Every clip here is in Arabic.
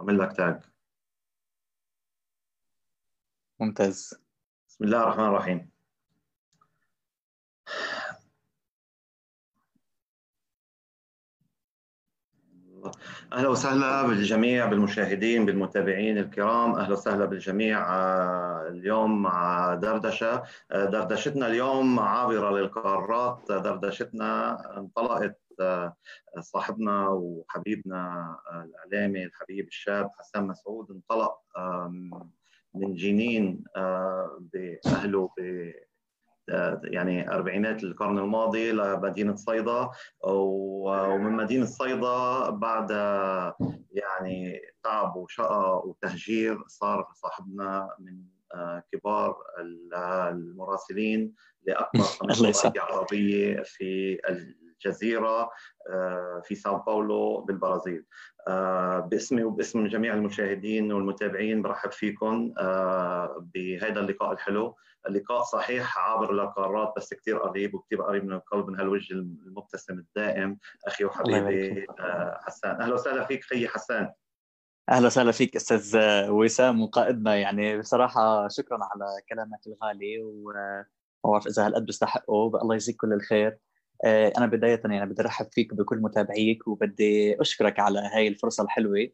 أعمل لك تاج ممتاز. بسم الله الرحمن الرحيم. أهلا وسهلا بالجميع بالمشاهدين بالمتابعين الكرام. أهلا وسهلا بالجميع آه، اليوم مع دردشة. آه، دردشتنا اليوم عابرة للقارات دردشتنا انطلقت آه، صاحبنا وحبيبنا الإعلامي الحبيب الشاب حسان مسعود انطلق من جنين بأهله يعني أربعينات القرن الماضي لمدينة صيدا ومن مدينة صيدا بعد يعني تعب وشقى وتهجير صار صاحبنا من آه، كبار المراسلين لأكبر قناة عربيه في الجزيرة آه، في ساو باولو بالبرازيل. آه، باسمي وباسم جميع المشاهدين والمتابعين برحب فيكم بهذا اللقاء الحلو. اللقاء صحيح عابر للقارات بس كثير قريب وكثير قريب من القلب من هالوجه المبتسم الدائم. أخي وحبيبي آه، حسان. أهلا وسهلا فيك خيي حسان. أهلا وسهلا فيك أستاذ وسام وقائدنا يعني بصراحة شكرا على كلامك الغالي وما بعرف اذا هالقد بستحقه الله يجزيك كل الخير. آه، أنا بداية يعني بدي أرحب فيك بكل متابعيك وبدي أشكرك على هاي الفرصة الحلوة.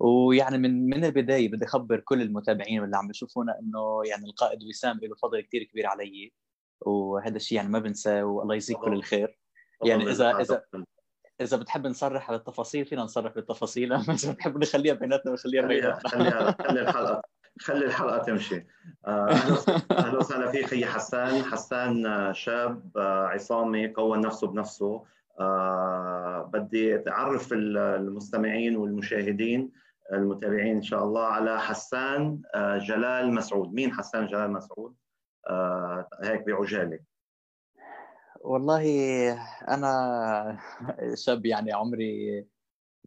ويعني من من البداية بدي أخبر كل المتابعين واللي عم بيشوفونا إنه يعني القائد وسام له فضل كثير كبير علي. وهذا الشيء يعني ما بنساه والله يجزيك كل الخير. يعني إذا إذا إذا بتحب نصرح على التفاصيل فينا نصرح بالتفاصيل. إذا بتحب نخليها بيناتنا نخليها بيناتنا. خليها خلي الحلقة. خلي الحلقة تمشي. آه، أهلا وسهلا. فيك خي حسان. حسان آه، شاب آه، عصامي كون نفسه بنفسه. بدي اتعرف المستمعين والمشاهدين المتابعين إن شاء الله على حسان جلال مسعود. مين حسان جلال مسعود؟ هيك بعجالة. والله أنا شاب يعني عمري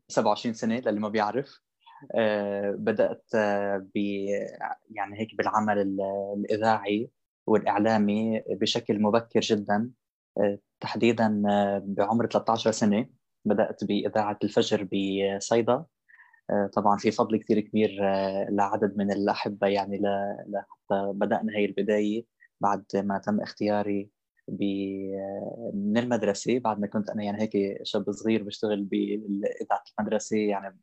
27 سنة للي ما بيعرف. بدأت ب يعني هيك بالعمل الإذاعي والإعلامي بشكل مبكر جدا. تحديدا بعمر 13 سنة بدأت بإذاعة الفجر بصيدا. آه، طبعا في فضل كثير كبير آه، لعدد من الأحبة يعني لحتى بدأنا هي البداية بعد ما تم اختياري آه، من المدرسة. بعد ما كنت أنا يعني هيك شاب صغير بشتغل بإذاعة المدرسة يعني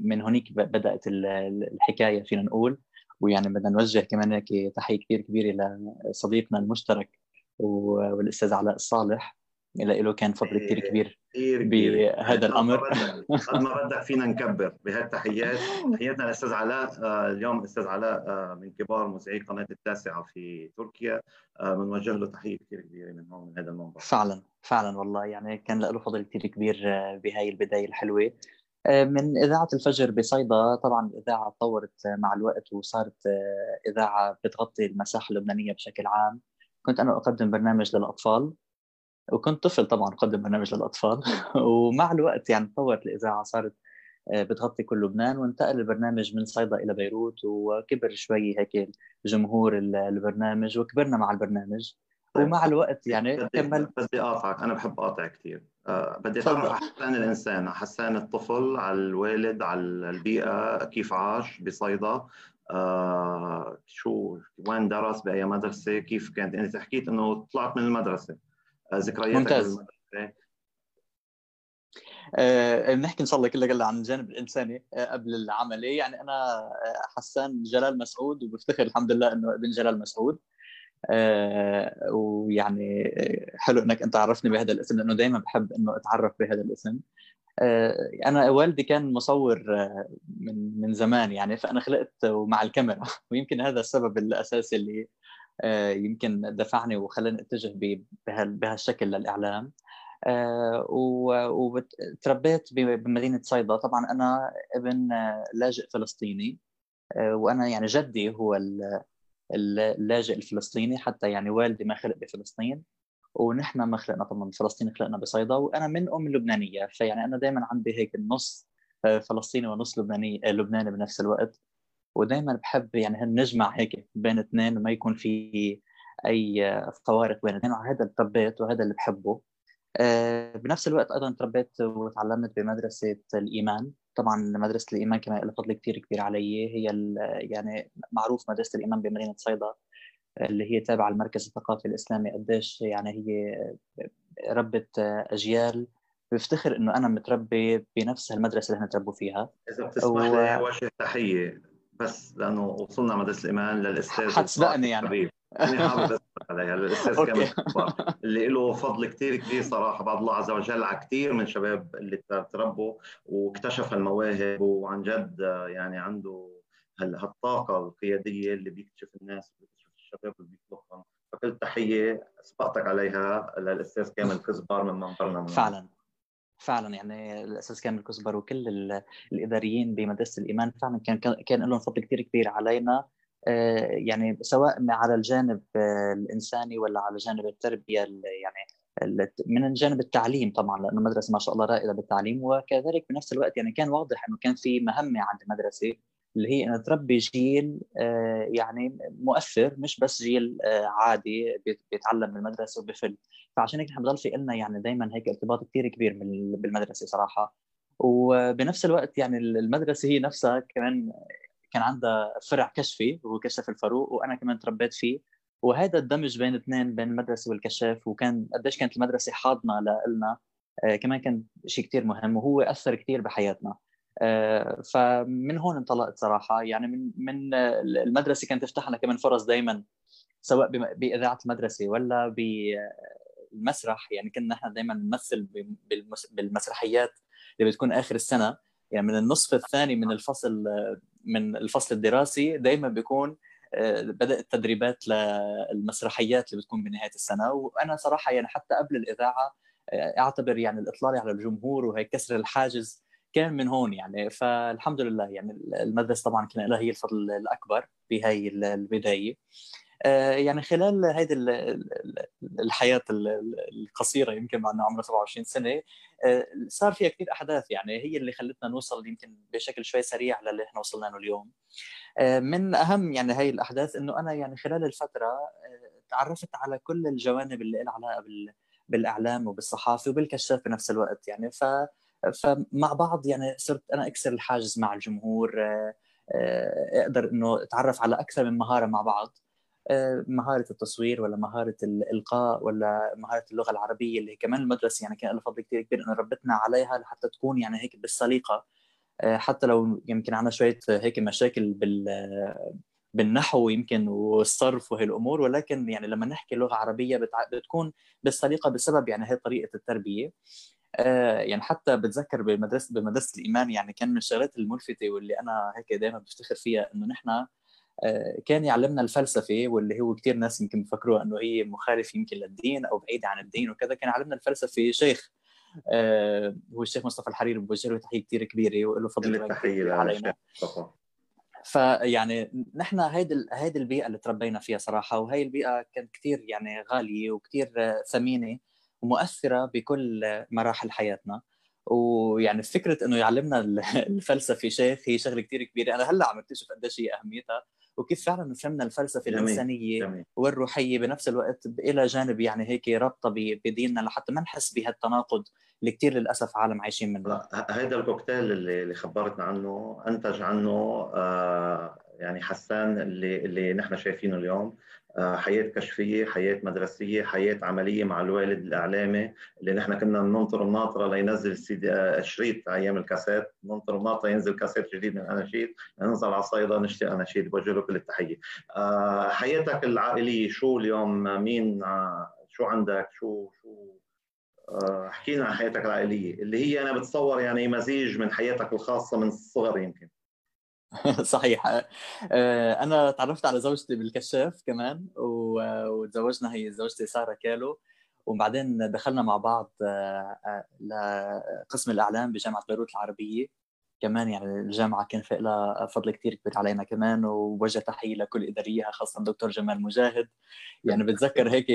من هناك بدأت الحكاية فينا نقول. ويعني بدنا نوجه كمان هيك تحية كثير كبيرة لصديقنا المشترك والأستاذ علاء الصالح. له كان فضل كثير كبير بهذا الأمر. قد ما بدك فينا نكبر بهالتحيات تحياتنا للاستاذ علاء. آه، اليوم الاستاذ علاء آه، من كبار مذيعي قناة التاسعة في تركيا. بنوجه آه، له تحية كثير كبيرة من هون من هذا المنبر. فعلا فعلا والله. يعني كان له فضل كثير كبير بهاي البداية الحلوة. من إذاعة الفجر بصيدا طبعا الإذاعة تطورت مع الوقت وصارت إذاعة بتغطي المساحة اللبنانية بشكل عام. كنت أنا أقدم برنامج للأطفال وكنت طفل طبعا أقدم برنامج للأطفال. ومع الوقت يعني تطورت الإذاعة صارت آه، بتغطي كل لبنان. وانتقل البرنامج من صيدا إلى بيروت وكبر شوي هيك جمهور البرنامج وكبرنا مع البرنامج. طيب، ومع الوقت يعني كمل بدي أقاطعك أنا بحب أقاطع كثير بدي اتعرف على حسان الإنسان. حسان الطفل على الوالد على البيئة. كيف عاش؟ بصيدا. أه شو وين درس؟ بأي مدرسة؟ كيف كانت؟ انت حكيت إنه طلعت من المدرسة ذكرياتك ممتاز. أه بنحكي إن شاء الله كلها كلها عن الجانب الإنساني آه، قبل العملي يعني أنا آه، حسان جلال مسعود وبفتخر الحمد لله إنه ابن جلال مسعود. أه ويعني حلو إنك أنت عرفتني بهذا الاسم لأنه دائما بحب إنه أتعرف بهذا الاسم. أه أنا والدي كان مصور من من زمان يعني فأنا خلقت مع الكاميرا. ويمكن هذا السبب الأساسي اللي آه، يمكن دفعني وخلاني أتجه بهالشكل للإعلام. آه، وتربيت بمدينة صيدا. طبعا أنا ابن لاجئ فلسطيني. آه، وأنا يعني جدي هو اللاجئ الفلسطيني حتى يعني والدي ما خلق بفلسطين ونحن ما خلقنا طبعا بفلسطين خلقنا بصيدا وأنا من أم لبنانية فيعني أنا دائما عندي هيك النص فلسطيني ونص لبناني لبناني بنفس الوقت. ودائما بحب يعني نجمع هيك بين اثنين وما يكون في أي فوارق بين الاثنين وهذا اللي تربيت وهذا اللي بحبه. آه، بنفس الوقت أيضا تربيت وتعلمت بمدرسة الإيمان. طبعا مدرسة الإيمان كمان لها فضل كثير كبير علي. هي يعني معروف مدرسة الإيمان بمدينة صيدا اللي هي تابعة المركز الثقافي الإسلامي. قديش يعني هي ربت أجيال. بفتخر إنه أنا متربي بنفس المدرسة اللي إحنا تربوا فيها. إذا بتسمح و... لي وجه تحية بس لأنه وصلنا مدرسة الإيمان للأستاذ حتسبقني يعني. عليها الأستاذ كامل اللي له فضل كثير كبير صراحة بعد الله عز وجل على كثير من شباب اللي تربوا واكتشف المواهب وعن جد يعني عنده هالطاقة القيادية اللي بيكتشف الناس وبيكتشف الشباب اللي بيطلقهم فكل تحية سبقتك عليها للأستاذ كامل كزبار من منبرنا فعلا. فعلا يعني الأستاذ كامل كزبر وكل الإداريين بمدرسة الإيمان فعلا كان كان لهم فضل كثير كبير علينا. آه، يعني سواء على الجانب آه، الإنساني ولا على جانب التربية يعني من جانب التعليم طبعا لأنه المدرسة ما شاء الله رائدة بالتعليم وكذلك بنفس الوقت يعني كان واضح إنه كان في مهمة عند المدرسة اللي هي انها تربي جيل آه، يعني مؤثر مش بس جيل عادي بيتعلم بالمدرسة وبفل. فعشان هيك بضل في لنا يعني دائما هيك ارتباط كثير كبير بالمدرسة صراحة. وبنفس الوقت يعني المدرسة هي نفسها كمان كان عندها فرع كشفي وهو كشف الفاروق وأنا كمان تربيت فيه. وهذا الدمج بين الاثنين بين المدرسة والكشاف وكان قديش كانت المدرسة حاضنة لنا آه كمان كان شيء كثير مهم وهو أثر كثير بحياتنا. آه فمن هون انطلقت صراحة. يعني من من المدرسة كانت تفتح لنا كمان فرص دائما سواء بإذاعة المدرسة ولا بالمسرح يعني كنا إحنا دائما نمثل بالمسرحيات اللي بتكون آخر السنة. يعني من النصف الثاني من الفصل من الفصل الدراسي دائما بيكون آه، بدأت التدريبات للمسرحيات اللي بتكون بنهاية السنة. وأنا صراحة يعني حتى قبل الإذاعة آه، أعتبر يعني الاطلاله على الجمهور وهي كسر الحاجز كان من هون يعني. فالحمد لله يعني المدرسة طبعا كان لها هي الفضل الأكبر بهي البداية. يعني خلال هذه الحياة القصيرة يمكن مع عمره 27 سنة آه، صار فيها كثير أحداث يعني هي اللي خلتنا نوصل يمكن بشكل شوي سريع للي إحنا وصلنا له اليوم. آه، من أهم يعني هي الأحداث إنه أنا يعني خلال الفترة تعرفت على كل الجوانب اللي لها علاقة بالأعلام وبالصحافة وبالكشاف بنفس الوقت يعني. ف فمع بعض يعني صرت أنا أكسر الحاجز مع الجمهور أقدر إنه أتعرف على أكثر من مهارة مع بعض. آه، مهارة التصوير ولا مهارة الإلقاء ولا مهارة اللغة العربية اللي كمان المدرسة يعني كان لها فضل كثير كبير إنه ربتنا عليها لحتى تكون يعني هيك بالسليقة. آه، حتى لو يمكن عندنا شوية هيك مشاكل بال بالنحو يمكن والصرف وهي الأمور ولكن يعني لما نحكي لغة عربية بتكون بالسليقة بسبب يعني هي طريقة التربية. آه، يعني حتى بتذكر بمدرسه بمدرسة الإيمان يعني كان من الشغلات الملفتة واللي أنا هيك دائما بفتخر فيها إنه نحن آه، كان يعلمنا الفلسفة واللي هو كثير ناس يمكن بفكروها إنه هي مخالف يمكن للدين أو بعيده عن الدين وكذا كان يعلمنا الفلسفة شيخ آه، هو الشيخ مصطفى الحريري بوجه له تحيه كثير كبيرة وله فضل كبير علينا. فيعني نحن هيدي هيدي البيئة اللي تربينا فيها صراحة وهي البيئة كانت كثير يعني غالية وكثير ثمينة ومؤثرة بكل مراحل حياتنا. ويعني فكرة إنه يعلمنا الفلسفة شيخ هي شغلة كثير كبيرة. أنا هلأ عم اكتشف قديش هي أهميتها. وكيف فعلا فهمنا الفلسفة. الإنسانية. والروحية بنفس الوقت إلى جانب يعني هيك رابطة بديننا لحتى ما نحس بهالتناقض اللي كثير للأسف عالم عايشين منه هذا الكوكتيل اللي خبرتنا عنه أنتج عنه آه يعني حسان اللي اللي نحن شايفينه اليوم حياة كشفية، حياة مدرسية، حياة عملية مع الوالد الإعلامي اللي نحن كنا بننطر الناطرة لينزل السي آه، شريط أيام الكاسيت، ننطر الناطرة ينزل كاسيت جديد من أناشيد، ننزل على الصيدا نشتي أناشيد بوجه له كل التحية. آه، حياتك العائلية شو اليوم؟ مين شو عندك؟ شو شو؟ احكي لنا عن حياتك العائلية اللي هي أنا بتصور يعني مزيج من حياتك الخاصة من الصغر يمكن. صحيح. آه، أنا تعرفت على زوجتي بالكشاف كمان وتزوجنا هي زوجتي سارة كالو وبعدين دخلنا مع بعض آه، آه، لقسم الإعلام بجامعة بيروت العربية. كمان يعني الجامعة كان في لها فضل كثير كبير علينا كمان ووجه تحية لكل اداريها خاصة الدكتور جمال مجاهد. يعني بتذكر هيك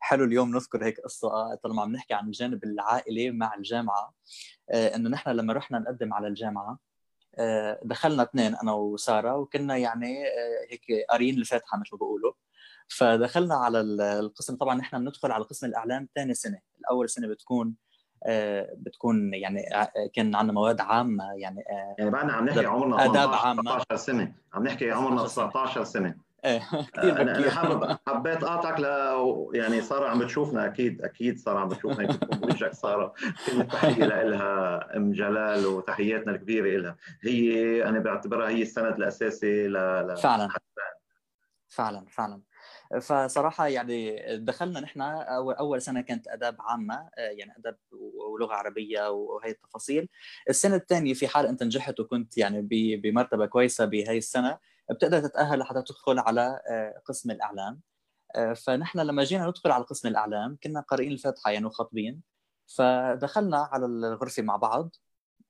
حلو اليوم نذكر هيك قصة طالما عم نحكي عن الجانب العائلي مع الجامعة. إنه نحن لما رحنا نقدم على الجامعة دخلنا اثنين أنا وسارة وكنا يعني آه، هيك قاريين الفاتحة مثل ما بيقولوا. فدخلنا على القسم طبعا نحن بندخل على قسم الإعلام ثاني سنة. الأول سنة بتكون بتكون يعني كان عندنا مواد عامة يعني يعني بعدنا عم نحكي عمرنا آداب عامة. 19 سنة. عم نحكي عمرنا 19 سنة. كثير أنا حابب حبيت اقاطعك ل يعني سارة عم بتشوفنا أكيد أكيد سارة عم بتشوفنا يمكن بوجهك سارة. كل التحيه لها أم جلال وتحياتنا الكبيرة لها هي أنا بعتبرها هي السند الأساسي ل فعلا. فعلا فعلا. فصراحة يعني دخلنا نحن اول أول سنة كانت أداب عامة يعني ادب ولغة عربية وهي التفاصيل. السنة الثانية في حال أنت نجحت وكنت يعني بمرتبة كويسة بهي السنة بتقدر تتأهل لحتى تدخل على آه، قسم الإعلام. آه، فنحن لما جينا ندخل على قسم الإعلام كنا قارئين الفاتحة يعني وخاطبين. فدخلنا على الغرفة مع بعض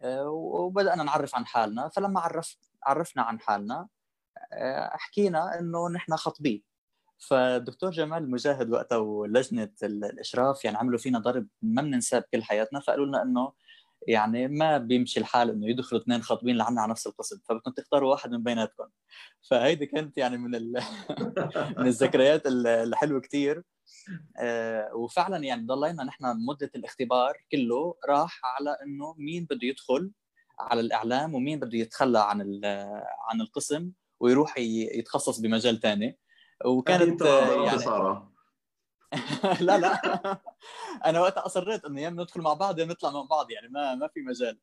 آه، وبدأنا نعرف عن حالنا. فلما عرفت عرفنا عن حالنا حكينا إنه نحن خطبين فالدكتور جمال المجاهد وقتها ولجنة الإشراف يعني عملوا فينا ضرب ما بننساه بكل حياتنا. فقالوا لنا إنه يعني ما بيمشي الحال إنه يدخلوا اثنين خاطبين لعنا على نفس القسم فبدكم تختاروا واحد من بيناتكم. فهيدي كانت يعني من ال... من الذكريات الحلوة كثير آه، وفعلا يعني ضلينا نحن مدة الاختبار كله راح على إنه مين بده يدخل على الإعلام ومين بده يتخلى عن عن القسم ويروح يتخصص بمجال ثاني وكانت يعني لا لا. أنا وقتها أصريت إنه يا ندخل مع بعض يا نطلع مع بعض يعني ما ما في مجال.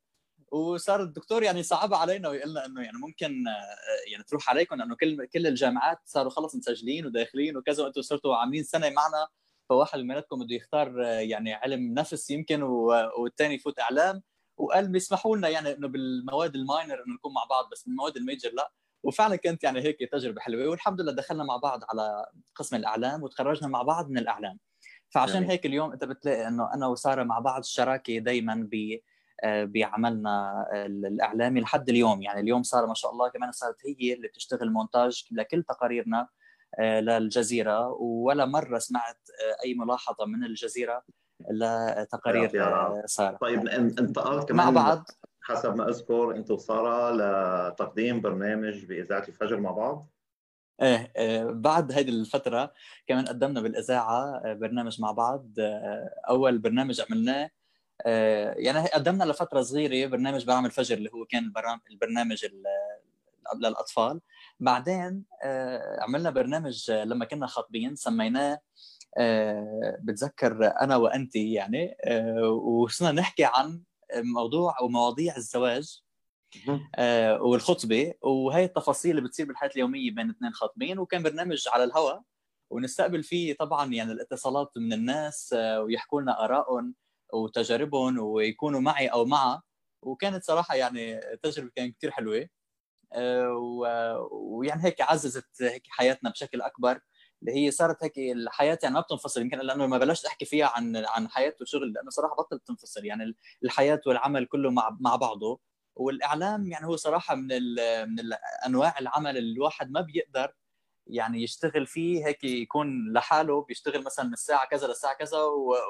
وصار الدكتور يعني صعبها علينا ويقول لنا إنه يعني ممكن آه، يعني تروح عليكم انه كل كل الجامعات صاروا خلص مسجلين وداخلين وكذا وأنتم صرتوا عاملين سنة معنا. فواحد منكم بده يختار آه، يعني علم نفس يمكن والثاني يفوت إعلام. وقال بيسمحوا لنا يعني إنه بالمواد الماينر إنه نكون مع بعض بس بالمواد الميجر لا. وفعلا كانت يعني هيك تجربة حلوة. والحمد لله دخلنا مع بعض على قسم الإعلام وتخرجنا مع بعض من الإعلام. فعشان هيك اليوم أنت بتلاقي إنه أنا وسارة مع بعض الشراكة دائما ب آه، بعملنا الإعلامي لحد اليوم. يعني اليوم سارة ما شاء الله كمان صارت هي اللي بتشتغل مونتاج لكل تقاريرنا آه، للجزيرة. ولا مرة سمعت آه، أي ملاحظة من الجزيرة لتقارير سارة. طيب انتقلت كمان مع بعض. حسب ما أذكر أنت وسارة لتقديم برنامج بإذاعة الفجر مع بعض. إيه, إيه بعد هذه الفترة كمان قدمنا بالإذاعة آه، برنامج مع بعض آه، أول برنامج عملناه آه، يعني قدمنا لفترة صغيرة برنامج برامج الفجر اللي هو كان البرنامج للأطفال. بعدين عملنا برنامج لما كنا خاطبين سميناه بتذكر أنا وانت يعني وصرنا نحكي عن موضوع ومواضيع الزواج آه والخطبة وهي التفاصيل اللي بتصير بالحياة اليومية بين اثنين خاطبين وكان برنامج على الهواء ونستقبل فيه طبعا يعني الاتصالات من الناس آه ويحكوا لنا آرائهم وتجاربهم ويكونوا معي أو معها. وكانت صراحة يعني تجربة كانت كثير حلوة آه ويعني هيك عززت هيك حياتنا بشكل أكبر. اللي هي صارت هيك الحياة يعني ما بتنفصل يمكن لأنه ما بلشت أحكي فيها عن عن حياة وشغل لأنه صراحة بطلت تنفصل يعني الحياة والعمل كله مع مع بعضه. والإعلام يعني هو صراحة من من انواع العمل اللي الواحد ما بيقدر يعني يشتغل فيه هيك يكون لحاله بيشتغل مثلا من الساعة كذا للساعة كذا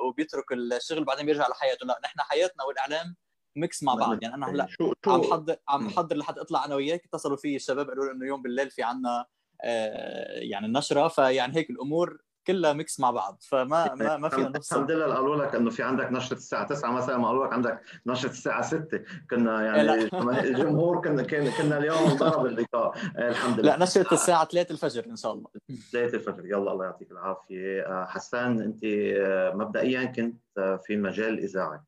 وبيترك الشغل بعدين بيرجع لحياته. لا نحن حياتنا والإعلام mix مع بعض. يعني أنا هلأ عم حضر عم حضر لحد أطلع أنا وياك اتصلوا في الشباب قالوا لي إنه يوم بالليل في عنا يعني النشرة. فيعني هيك الأمور كلها mix مع بعض. فما ما ما فينا نفصل الحمد لله قالوا لك إنه في عندك نشرة الساعة 9 مثلا. ما قالوا لك عندك نشرة الساعة 6 كنا يعني الجمهور كنا كنا اليوم ضرب اللقاء. الحمد لله. لا نشرة الساعة 3 الفجر إن شاء الله. 3 الفجر. يلا الله يعطيك العافية. آه، حسان أنت آه، مبدئيا كنت في مجال الاذاعه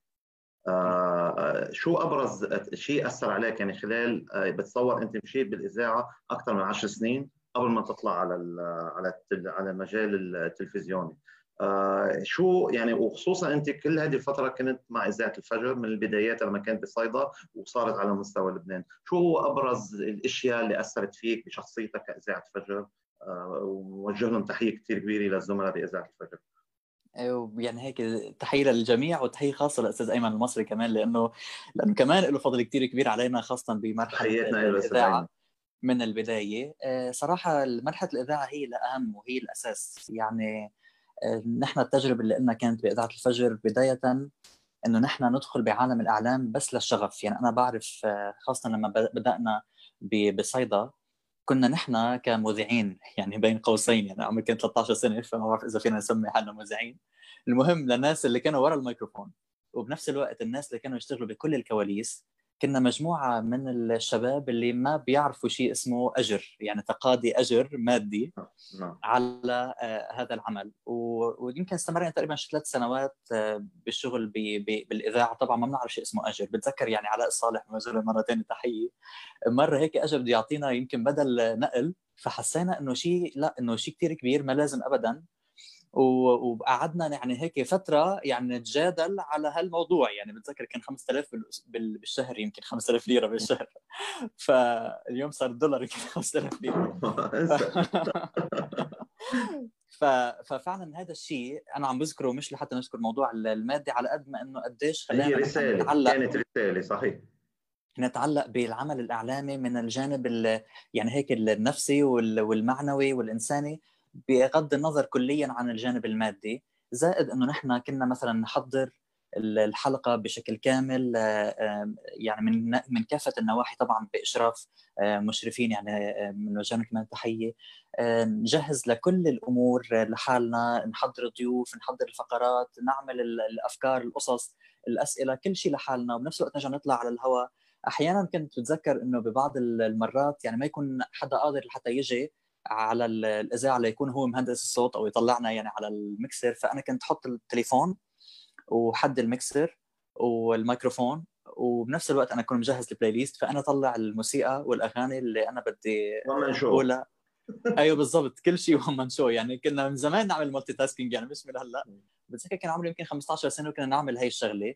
شو أبرز شيء أثر عليك؟ يعني خلال بتصور أنت مشيت بالإذاعة أكثر من 10 سنين. قبل ما تطلع على على على المجال التلفزيوني. آه شو يعني وخصوصا أنت كل هذه الفترة كنت مع اذاعه الفجر من البدايات لما كانت بصيدا وصارت على مستوى لبنان، شو هو أبرز الأشياء اللي أثرت فيك بشخصيتك كاذاعه فجر آه ووجه لهم تحية كثير كبيرة للزملاء باذاعه الفجر. يعني هيك تحية للجميع وتحية خاصة للاستاذ أيمن المصري كمان لأنه لأنه كمان له فضل كثير كبير علينا خاصة بمرحلة الإذاعة. من البداية. آه، صراحة مرحله الإذاعة هي الأهم وهي الأساس. يعني آه، نحن التجربة اللي لنا كانت بإذاعة الفجر بداية إنه نحن ندخل بعالم الإعلام بس للشغف. يعني أنا بعرف آه، خاصة لما بدأنا بصيدا كنا نحن كمذيعين يعني بين قوسين. يعني عمري كان 13 سنة فما بعرف إذا فينا نسمي حالنا مذيعين. المهم للناس اللي كانوا ورا الميكروفون. وبنفس الوقت الناس اللي كانوا يشتغلوا بكل الكواليس كنا مجموعة من الشباب اللي ما بيعرفوا شيء اسمه أجر يعني تقاضي أجر مادي نعم. على آه، هذا العمل. ويمكن استمرنا تقريبا ثلاث سنوات آه، بالشغل بالإذاعة. طبعا ما بنعرف شيء اسمه أجر. بتذكر يعني علاء الصالح مره مره ثانية تحية. مره هيك اجى بده يعطينا يمكن بدل نقل فحسينا إنه شيء لا إنه شيء كثير كبير ما لازم ابدا. وقعدنا يعني هيك فترة يعني نتجادل على هالموضوع. يعني بتذكر كان 5000 بالشهر يمكن 5000 ليرة بالشهر. فاليوم صار الدولار يمكن 5000 ليرة. ف... ففعلا هذا الشيء أنا عم بذكره مش لحتى نذكر الموضوع المادي على قد ما إنه قديش خلينا هي رسالة نتعلق كانت رسالة صحيح. نتعلق بالعمل الإعلامي من الجانب يعني هيك النفسي والمعنوي والإنساني. بغض النظر كليا عن الجانب المادي زائد إنه نحن كنا مثلا نحضر الحلقة بشكل كامل آه، يعني من من كافة النواحي طبعا بإشراف آه، مشرفين يعني آه، من وجهنا كمان تحيه نجهز لكل الأمور لحالنا نحضر الضيوف نحضر الفقرات نعمل الأفكار القصص الأسئلة كل شيء لحالنا. وبنفس الوقت نرجع نطلع على الهواء. أحيانا كنت بتذكر إنه ببعض المرات يعني ما يكون حدا قادر لحتى يجي على الإذاعة ليكون هو مهندس الصوت أو يطلعنا يعني على المكسر فأنا كنت أحط التليفون وحد المكسر والميكروفون وبنفس الوقت أنا أكون مجهز ال playlist فأنا أطلع الموسيقى والأغاني اللي أنا بدي أقولها. أيوه بالضبط كل شيء وهم شو يعني كنا من زمان نعمل multitasking يعني مش من هلأ. بتذكر كان عمري يمكن 15 سنة وكنا نعمل هي الشغلة.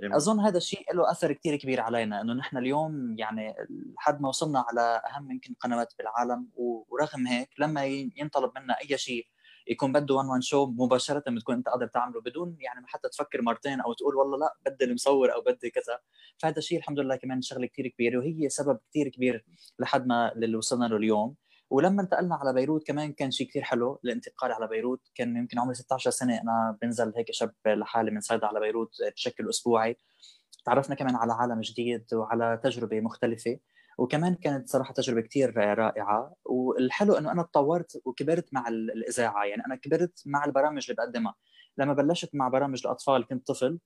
أظن هذا الشيء له أثر كثير كبير علينا إنه نحن اليوم يعني لحد ما وصلنا على أهم يمكن قنوات بالعالم ورغم هيك لما ينطلب منا أي شيء يكون بده وان وان شو مباشرة بتكون أنت قادر تعمله بدون يعني ما حتى تفكر مرتين أو تقول والله لا بدي المصور أو بدي كذا. فهذا الشيء الحمد لله كمان شغلة كثير كبيرة وهي سبب كثير كبير لحد ما اللي وصلنا له اليوم. ولما انتقلنا على بيروت كمان كان شيء كثير حلو الانتقال على بيروت كان يمكن عمري 16 سنة أنا بنزل هيك شاب لحالي من صيدا على بيروت بشكل أسبوعي. تعرفنا كمان على عالم جديد وعلى تجربة مختلفة وكمان كانت صراحة تجربة كثير رائعة. والحلو إنه أنا تطورت وكبرت مع الإذاعة يعني أنا كبرت مع البرامج اللي بقدمها. لما بلشت مع برامج الأطفال كنت طفل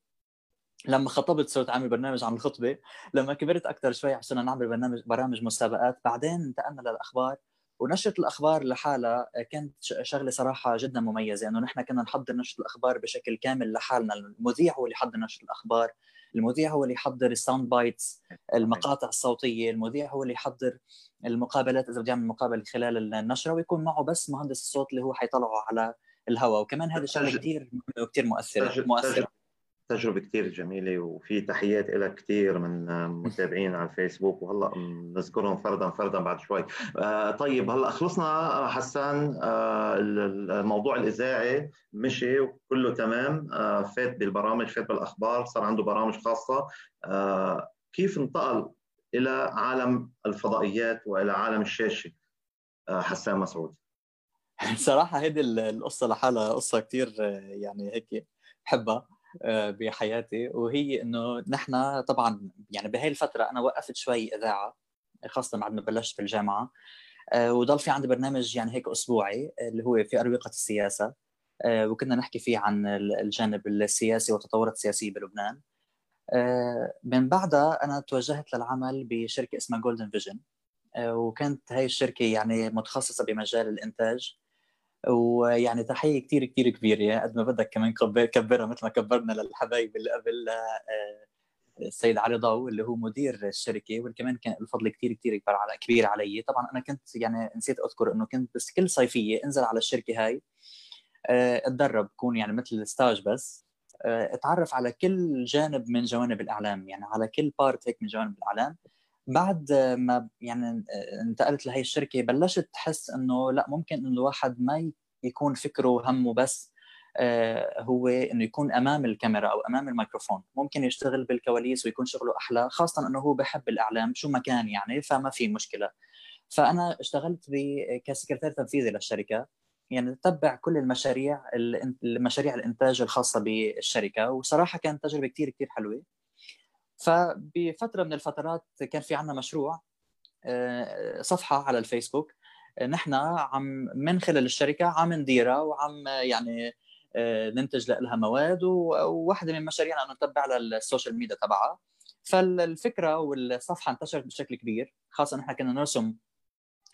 لما خطبت صرت عامل برنامج عن الخطبة لما كبرت أكثر شوي عشان نعمل برنامج برامج مسابقات. بعدين انتقلنا للأخبار ونشرة الأخبار لحالها كانت شغلة صراحة جدا مميزة إنه نحن كنا نحضر نشرة الأخبار بشكل كامل لحالنا. المذيع هو اللي يحضر نشرة الأخبار المذيع هو اللي يحضر ال sound bites المقاطع الصوتية المذيع هو اللي يحضر المقابلات إذا بده يعمل مقابله خلال النشرة ويكون معه بس مهندس الصوت اللي هو حيطلعه على الهواء. وكمان هذا الشغله كثير وكثير مؤثرة مؤثرة. تجربة كثير جميلة وفي تحيات لك كثير من متابعين على الفيسبوك وهلأ نذكرهم فردا فردا بعد شوي. آه، طيب هلأ خلصنا حسان. آه، الموضوع الإذاعي مشي وكله تمام. آه، فات بالبرامج فات بالأخبار صار عنده برامج خاصة. كيف انتقل إلى عالم الفضائيات وإلى عالم الشاشة؟ حسان مسعود. صراحة هذه القصة لحالها قصة كثير يعني هيك بحبها بحياتي وهي إنه نحن طبعا يعني بهي الفترة أنا وقفت شوي إذاعة خاصة بعد ما بلشت في الجامعة آه، وضل في عندي برنامج يعني هيك أسبوعي اللي هو في أروقة السياسة. آه، وكنا نحكي فيه عن الجانب السياسي والتطورات السياسية بلبنان. من بعدها أنا توجهت للعمل بشركة اسمها جولدن فيجن وكانت هاي الشركة يعني متخصصة بمجال الإنتاج. ويعني تحية كثير كثير كبيرة. قد ما بدك كمان كبرها مثل ما كبرنا للحبايب اللي قبل آه، السيد علي ضو اللي هو مدير الشركة. واللي كمان كان الفضل كثير كثير كبير على كبير علي. طبعا أنا كنت يعني نسيت أذكر إنه كنت بس كل صيفية انزل على الشركة هاي آه، أتدرب كون يعني مثل ال stage بس آه، أتعرف على كل جانب من جوانب الإعلام. يعني على كل part هيك من جوانب الإعلام. بعد ما يعني انتقلت لهي الشركة بلشت تحس إنه لا ممكن إنه الواحد ما يكون فكره وهمه بس آه، هو إنه يكون أمام الكاميرا أو أمام الميكروفون. ممكن يشتغل بالكواليس ويكون شغله أحلى خاصة إنه هو بحب الإعلام شو ما كان يعني فما في مشكلة. فأنا اشتغلت كسكرتير تنفيذي للشركة. يعني تتبع كل المشاريع المشاريع الإنتاج الخاصة بالشركة وصراحة كانت تجربة كثير كثير حلوة. فبفترة من الفترات كان في عندنا مشروع آه، صفحة على الفيسبوك. نحن عم من خلال الشركة عم نديرها وعم يعني ننتج لها مواد وواحدة من مشاريعنا إنه نتبع على ال social media تبعها. فالفكرة والصفحة انتشرت بشكل كبير خاصة نحن كنا نرسم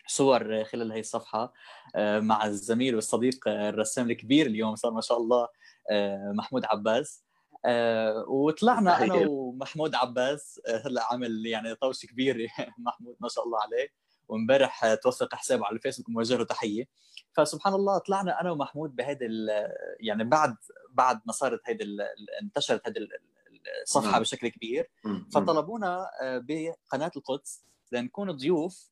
صور خلال هي الصفحة مع الزميل والصديق الرسام الكبير اليوم صار ما شاء الله محمود عباس. وطلعنا أنا ومحمود عباس هلا عامل يعني طوش كبير محمود ما شاء الله عليه. وامبارح توثق حسابه على الفيسبوك موجه له تحيه فسبحان الله طلعنا أنا ومحمود بهيدي يعني بعد بعد ما صارت هيدي انتشرت هيدي الصفحة نعم. بشكل كبير. فطلبونا آه، بقناة القدس لنكون ضيوف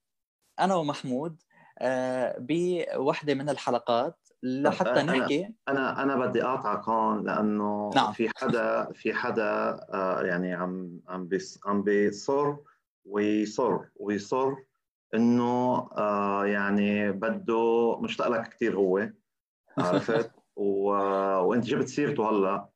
أنا ومحمود آه، بوحدة من الحلقات. لحتى أنا نحكي. أنا أنا بدي اقاطعك هون لأنه نعم. في حدا في حدا آه، يعني عم عم عم بيصر ويصر ويصر إنه آه يعني بده مشتاق لك كثير هو عرفت؟ و... وأنت جبت سيرته هلأ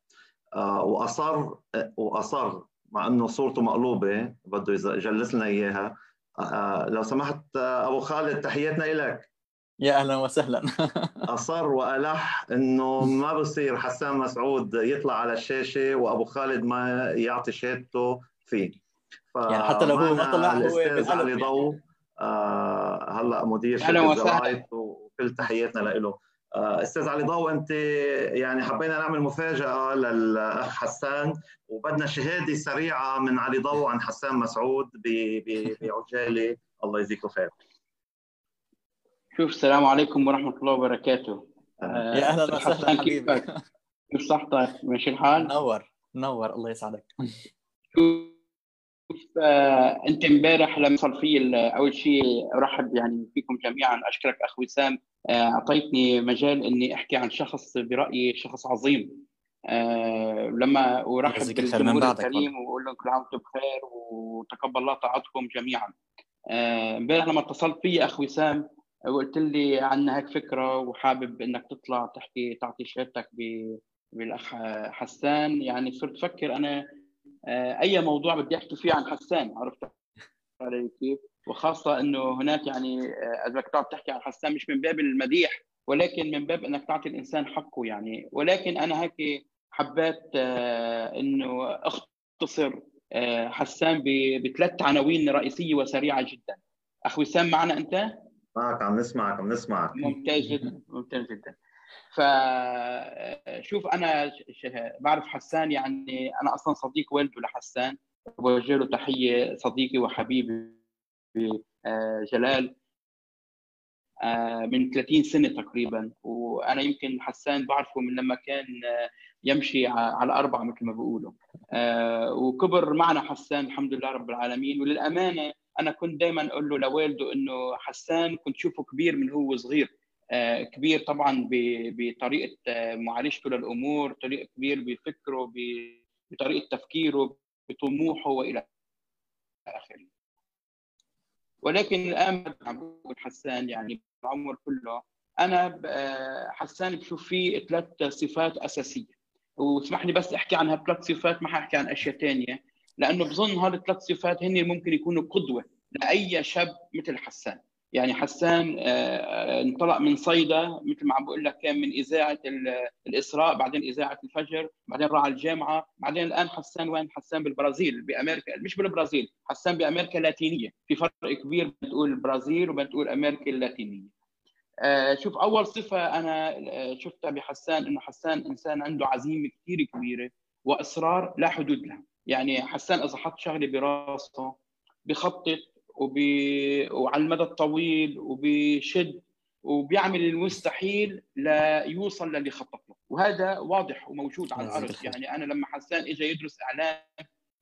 آه وأصر وأصر مع إنه صورته مقلوبة بده يجلس لنا إياها. آه لو سمحت آه أبو خالد تحياتنا لك يا أهلا وسهلا. أصر وألح إنه ما بصير حسان مسعود يطلع على الشاشة وأبو خالد ما يعطي شهادته فيه. يعني حتى لو هو ما طلع هو علي ضوء آه هلأ مدير شركة زرايت وكل تحياتنا له آه أستاذ علي ضوء أنت يعني حبينا نعمل مفاجأة للأخ حسان وبدنا شهادة سريعة من علي ضوء عن حسان مسعود بعجالة. الله يجزيكم خير شوف السلام عليكم ورحمة الله وبركاته. آه يا أهلا وسهلا حبيبي. كيف؟ صحتك؟ ماشي الحال؟ نور نور الله يسعدك. آه، أنت امبارح لما صار في أول شيء أرحب يعني فيكم جميعا. أشكرك اخ وسام آه، أعطيتني مجال إني أحكي عن شخص برأيي شخص عظيم. آه، لما أرحب بالجمهور الكريم وأقول لهم كل عام وأنتم بخير وتقبل الله طاعتكم جميعا. امبارح لما اتصلت في اخ وسام وقلت لي عنا هيك فكرة وحابب إنك تطلع تحكي تعطي شهادتك بالأخ حسان يعني صرت أفكر أنا آه، أي موضوع بدي أحكي فيه عن حسان عرفت علي كيف؟ وخاصة إنه هناك يعني آه، إذا بدك تحكي عن حسان مش من باب المديح ولكن من باب إنك تعطي الإنسان حقه يعني ولكن أنا هيك حبيت آه، إنه أختصر حسان بثلاث عناوين رئيسية وسريعة جدا اخ وسام معنا أنت؟ معك عم نسمعك عم نسمعك ممتاز جدا ممتاز جدا. فشوف أنا بعرف حسان يعني أنا أصلا صديق والده لحسان. بوجه له تحية صديقي وحبيبي آه، جلال. آه، من 30 سنة تقريبا. وأنا يمكن حسان بعرفه من لما كان آه، يمشي على أربعة مثل ما بيقولوا. وكبر معنا حسان الحمد لله رب العالمين. وللأمانة أنا كنت دائما أقول له لوالده إنه حسان كنت شوفه كبير من هو صغير آه، كبير طبعا بطريقة آه، معالجته للأمور طريقة كبير بفكره بطريقة تفكيره بطموحه وإلى آخره. ولكن الآن عم بقول حسان يعني العمر كله أنا آه، حسان بشوف فيه ثلاث صفات أساسية. واسمح لي بس أحكي عن هالثلاث صفات ما حأحكي عن أشياء ثانية لأنه بظن هالثلاث صفات هن ممكن يكونوا قدوة لأي شاب مثل حسان. يعني حسان آه، آه، انطلق من صيدا مثل ما عم بقول لك كان من إذاعة الإسراء بعدين إذاعة الفجر بعدين راح على الجامعة بعدين الآن حسان وين؟ حسان بالبرازيل بأمريكا. مش بالبرازيل حسان بأمريكا اللاتينية. في فرق كبير بتقول البرازيل وبتقول أمريكا اللاتينية. آه، شوف أول صفة أنا شفتها بحسان إنه حسان إنسان عنده عزيمة كثير كبيرة وإصرار لا حدود لها. يعني حسان إذا حط شغله براسه بخطط وبي... وعلى المدى الطويل وبيشد وبيعمل المستحيل ليوصل للي خطط له. وهذا واضح وموجود على الأرض. يعني أنا لما حسان اجى يدرس إعلام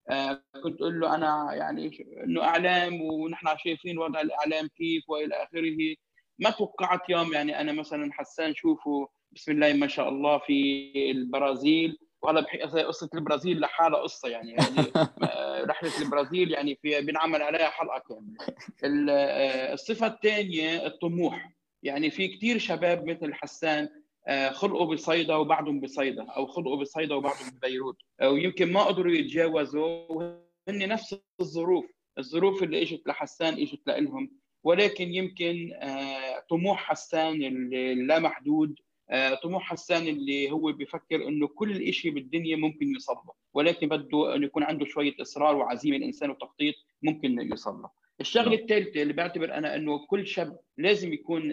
آه كنت أقول له أنا يعني إنه إعلام ونحن شايفين وضع الإعلام كيف وإلى آخره. ما توقعت يوم يعني أنا مثلا حسان شوفه بسم الله ما شاء الله في البرازيل وهذا قصة البرازيل لحالها قصة يعني, يعني رحلة البرازيل يعني في بنعمل عليها حلقة كاملة. آه، الصفة الثانية الطموح. يعني في كثير شباب مثل حسان آه، خلقوا بصيدا وبعدهم بصيدا أو خلقوا بصيدا وبعدهم ببيروت. ويمكن ما قدروا يتجاوزوا وهن نفس الظروف. الظروف اللي إجت لحسان إجت لهم ولكن يمكن آه، طموح حسان اللامحدود طموح حسان اللي هو بيفكر إنه كل شيء بالدنيا ممكن يوصل له ولكن بده إنه يكون عنده شوية إصرار وعزيمة الإنسان وتخطيط ممكن يوصل له الشغلة الثالثة اللي بعتبر أنا إنه كل شاب لازم يكون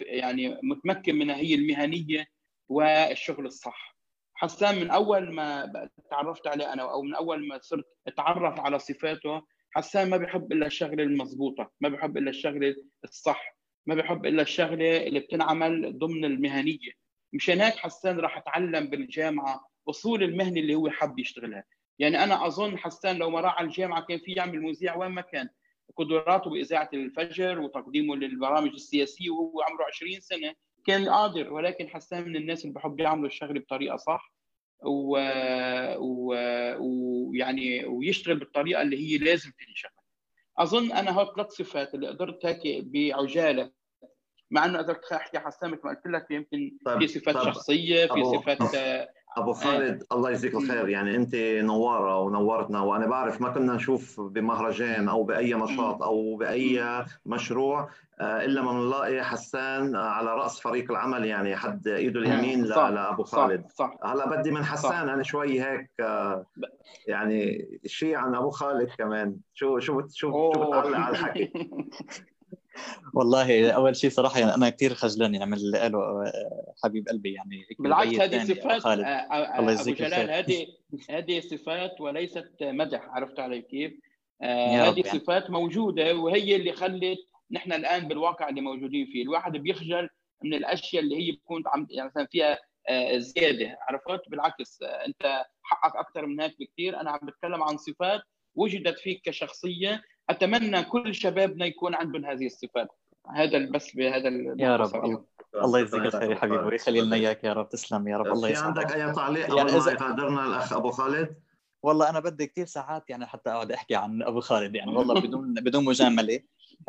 يعني متمكن منها هي المهنية والشغل الصح. حسان من أول ما تعرفت عليه أنا أو من أول ما صرت أتعرف على صفاته حسان ما بيحب إلا الشغلة المضبوطة ما بيحب إلا الشغلة الصح. ما بيحب إلا الشغلة اللي بتنعمل ضمن المهنية. مشان هيك حسان راح أتعلم بالجامعة أصول المهنة اللي هو حب يشتغلها. يعني أنا أظن حسان لو ما راح على الجامعة كان في يعمل مذيع وين ما كان. قدراته بإذاعة الفجر وتقديمه للبرامج السياسية وهو عمره 20 سنة كان قادر. ولكن حسان من الناس اللي بحب يعملوا الشغلة بطريقة صح ويعني و... ويشتغل بالطريقة اللي هي لازم تنشغل. أظن أنا هول ثلاث صفات اللي قدرت هيك بعجالة مع إنه قدرت أحكي حسان مثل ما قلت لك يمكن طيب. في صفات طيب. شخصية في صفات ابو خالد آه. الله يجزيك الخير. يعني أنت نوارة ونورتنا وأنا بعرف ما كنا نشوف بمهرجان أو بأي نشاط أو بأي مشروع آه، إلا ما نلاقي حسان على رأس فريق العمل يعني حد إيده اليمين صح لأبو خالد. صح. صح هلا بدي من حسان أنا شوي هيك آه، يعني شيء عن أبو خالد كمان. شو شو شو شو بتعلق على الحكي؟ والله أول شيء صراحة يعني أنا كثير خجلان يعني من اللي قاله آه، حبيب قلبي يعني بالعكس هذه صفات آه، آه، الله يجزيك هذه هذه صفات وليست مدح عرفت علي كيف؟ هذه يعني. صفات موجودة وهي اللي خلت نحن الآن بالواقع اللي موجودين فيه. الواحد بيخجل من الأشياء اللي هي بتكون عم يعني مثلا فيها زيادة عرفت؟ بالعكس أنت حقك أكثر من هيك بكثير أنا عم بتكلم عن صفات وجدت فيك كشخصية. أتمنى كل شبابنا يكون عندهم هذه الصفات. هذا بس بهذا يا رب. الله يجزيك الخير يا حبيبي ويخلي لنا إياك يا رب. تسلم يا رب. الله يسعدك في عندك أي تعليق؟ يعني اذا قدرنا الأخ أبو خالد. والله أنا بدي كثير ساعات يعني حتى أقعد أحكي عن أبو خالد يعني. والله بدون بدون مجاملة.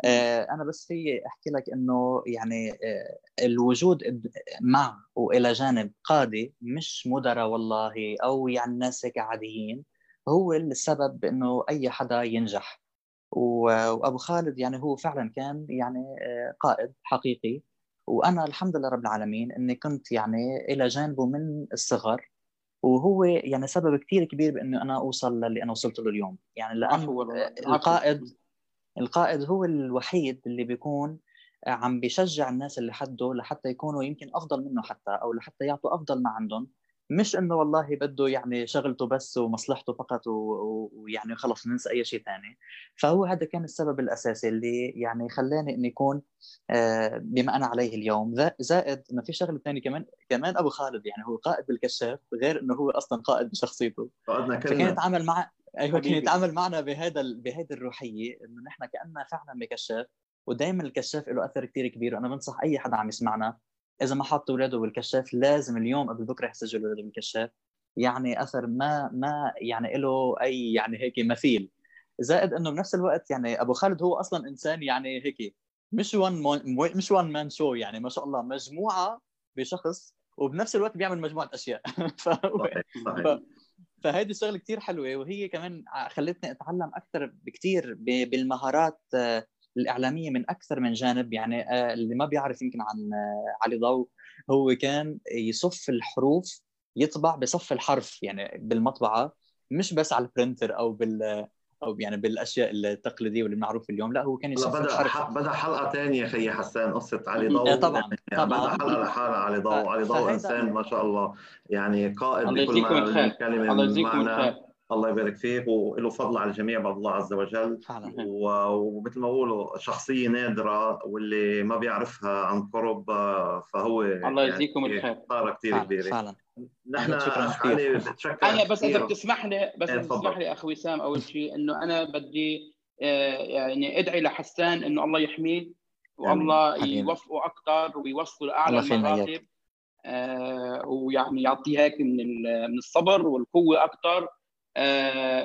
آه أنا بس في أحكي لك إنه يعني آه الوجود مع وإلى جانب قاده مش مدراء والله أو يعني ناس هيك عاديين. هو السبب بانه أي حدا ينجح. وأبو خالد يعني هو فعلا كان يعني آه، قائد حقيقي. وأنا الحمد لله رب العالمين إني كنت يعني إلى جانبه من الصغر. وهو يعني سبب كثير كبير بإنه أنا أوصل للي أنا وصلت له اليوم. يعني لأن القائد القائد هو الوحيد اللي بيكون عم بيشجع الناس اللي حده لحتى يكونوا يمكن أفضل منه حتى أو لحتى يعطوا أفضل ما عندهم. مش إنه والله بده يعني شغلته بس ومصلحته فقط ويعني خلص ننسى أي شيء ثاني فهو هذا كان السبب الأساسي اللي يعني خلاني إني أكون آه، بما أنا عليه اليوم. زائد إنه في شغلة ثانية كمان كمان أبو خالد يعني هو قائد بالكشاف غير إنه هو أصلا قائد بشخصيته. فكان يتعامل مع أيوه كان يتعامل معنا بهذا بهذه الروحية إنه نحن كأننا فعلا بكشاف ودائما الكشاف له أثر كثير كبير وأنا بنصح أي حدا عم يسمعنا إذا ما حط اولاده بالكشاف لازم اليوم قبل بكره يسجل اولاده بالكشاف. يعني أثر ما ما يعني له أي يعني هيك مثيل. زائد إنه بنفس الوقت يعني أبو خالد هو أصلا إنسان يعني هيك مش one مش one man show يعني ما شاء الله مجموعة بشخص وبنفس الوقت بيعمل مجموعة أشياء. فهو فهذه الشغلة كثير حلوة. وهي كمان خلتني أتعلم أكثر بكثير بالمهارات الإعلامية من أكثر من جانب يعني آه، اللي ما بيعرف يمكن عن آه، علي ضو هو كان يصف الحروف يطبع بصف الحرف يعني بالمطبعة مش بس على ال printer أو بال أو يعني بالأشياء التقليدية واللي بنعرف اليوم لا هو كان يصف بدأ الحرف. بدأ حلقة ثانية خي حسان قصة علي ضوء. طبعا يعني طبعا. بدأ حلقة لحالها علي ضوء علي ضوء إنسان ما شاء الله يعني قائد بكل ما الكلمة الله يجزيكم الخير. الله يبارك فيك وله فضل على الجميع بعد الله عز وجل. ومثل ما بقولوا شخصية نادرة واللي ما بيعرفها عن قرب فهو الله يعني يجزيكم يعني الخير طارة كثير كبيرة. فعلا. نحن علي بتشكر أنا بس إذا بتسمح لي بس إذا بتسمح لي اخ وسام أول شيء إنه أنا بدي آه، يعني أدعي لحسان إنه الله يحميه والله يوفقه أكثر ويوصله لأعلى المراتب. آه ويعني يعطيه هيك من من الصبر والقوة أكثر.